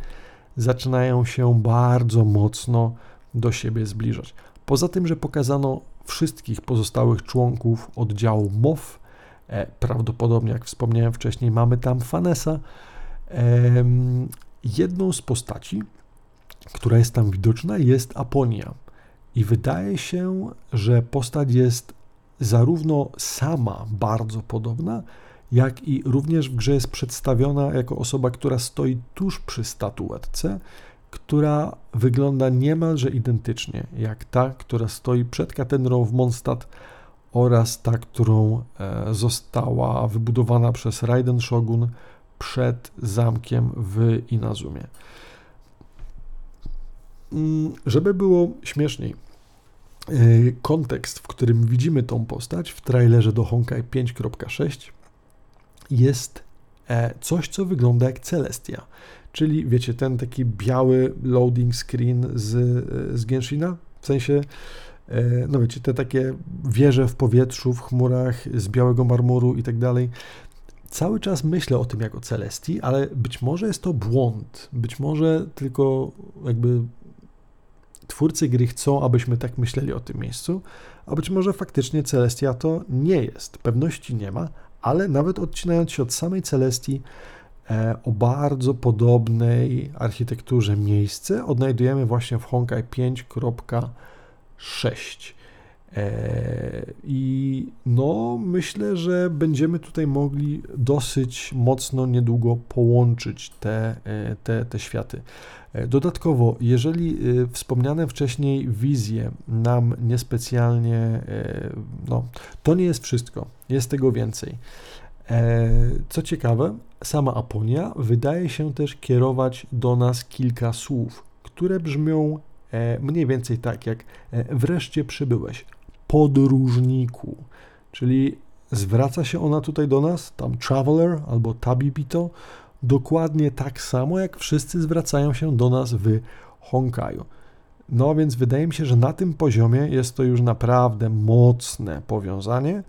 zaczynają się bardzo mocno do siebie zbliżać. Poza tym, że pokazano wszystkich pozostałych członków oddziału MOF, e, prawdopodobnie, jak wspomniałem wcześniej, mamy tam Fanesa, jedną z postaci, która jest tam widoczna, jest Aponia. I wydaje się, że postać jest zarówno sama bardzo podobna, jak i również w grze jest przedstawiona jako osoba, która stoi tuż przy statuetce, która wygląda niemalże identycznie jak ta, która stoi przed katedrą w Mondstadt oraz ta, którą e, została wybudowana przez Raiden Shogun przed zamkiem w Inazumie. Mm, żeby było śmieszniej, e, kontekst, w którym widzimy tą postać w trailerze do Honkai 5.6 jest e, coś, co wygląda jak Celestia. Czyli wiecie, ten taki biały loading screen z, e, z Genshina, w sensie, no wiecie, te takie wieże w powietrzu, w chmurach z białego marmuru i tak dalej. Cały czas myślę o tym jako Celestii, ale być może jest to błąd. Być może tylko jakby twórcy gry chcą, abyśmy tak myśleli o tym miejscu, a być może faktycznie Celestia to nie jest. Pewności nie ma, ale nawet odcinając się od samej Celestii, e, o bardzo podobnej architekturze miejsce odnajdujemy właśnie w Honkai 5.6. E, I no, myślę, że będziemy tutaj mogli dosyć mocno niedługo połączyć te, e, te, te światy. E, dodatkowo, jeżeli wspomniane wcześniej wizje nam niespecjalnie, no, to nie jest wszystko, jest tego więcej. Co ciekawe, sama Aponia wydaje się też kierować do nas kilka słów, które brzmią mniej więcej tak jak wreszcie przybyłeś, podróżniku, czyli zwraca się ona tutaj do nas, tam traveler albo tabibito, dokładnie tak samo jak wszyscy zwracają się do nas w Honkaju. No więc wydaje mi się, że na tym poziomie jest to już naprawdę mocne powiązanie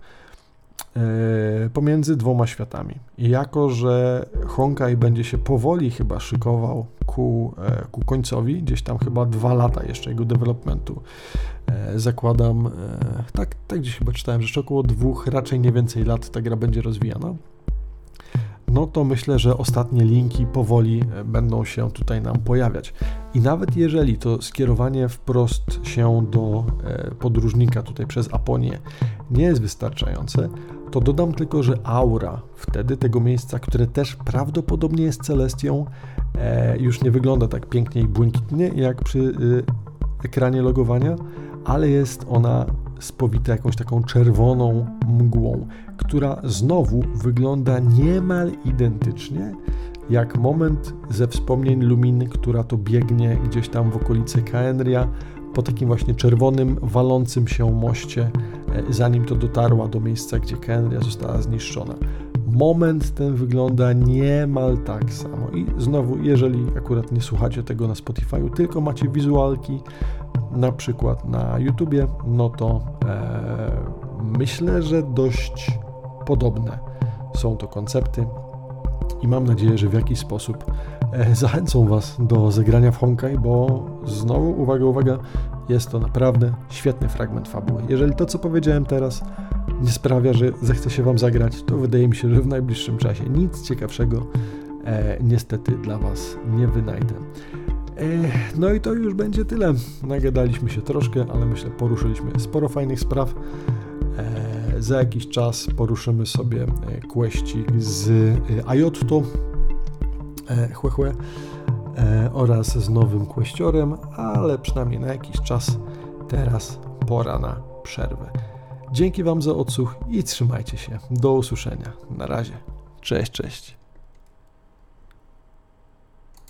pomiędzy dwoma światami. I jako, że Honkai będzie się powoli chyba szykował ku, e, ku końcowi, gdzieś tam chyba dwa lata jeszcze jego developmentu, E, zakładam, e, tak, tak gdzieś chyba czytałem, że jeszcze około dwóch, raczej nie więcej lat ta gra będzie rozwijana. No to myślę, że ostatnie linki powoli e, będą się tutaj nam pojawiać. I nawet jeżeli to skierowanie wprost się do podróżnika tutaj przez Aponię nie jest wystarczające, to dodam tylko, że aura wtedy tego miejsca, które też prawdopodobnie jest Celestią, już nie wygląda tak pięknie i błękitnie jak przy ekranie logowania, ale jest ona spowite jakąś taką czerwoną mgłą, która znowu wygląda niemal identycznie jak moment ze wspomnień Luminy, która to biegnie gdzieś tam w okolicy Kaenria po takim właśnie czerwonym, walącym się moście, e, zanim to dotarła do miejsca, gdzie Kaenria została zniszczona. Moment ten wygląda niemal tak samo. I znowu, jeżeli akurat nie słuchacie tego na Spotify, tylko macie wizualki, na przykład na YouTubie, no to e, myślę, że dość podobne są to koncepty i mam nadzieję, że w jakiś sposób e, zachęcą Was do zagrania w Honkai, bo znowu, uwaga, uwaga, jest to naprawdę świetny fragment fabuły. Jeżeli to, co powiedziałem teraz, nie sprawia, że zechce się Wam zagrać, to wydaje mi się, że w najbliższym czasie nic ciekawszego e, niestety dla Was nie wynajdę. E, no i to już będzie tyle. Nagadaliśmy się troszkę, ale myślę, poruszyliśmy sporo fajnych spraw. E, za jakiś czas poruszymy sobie e, kłeścik z e, Ajotto, chłe, chłe, oraz z nowym kłeściorem, ale przynajmniej na jakiś czas teraz pora na przerwę. Dzięki Wam za odsłuch i trzymajcie się. Do usłyszenia. Na razie. Cześć, cześć.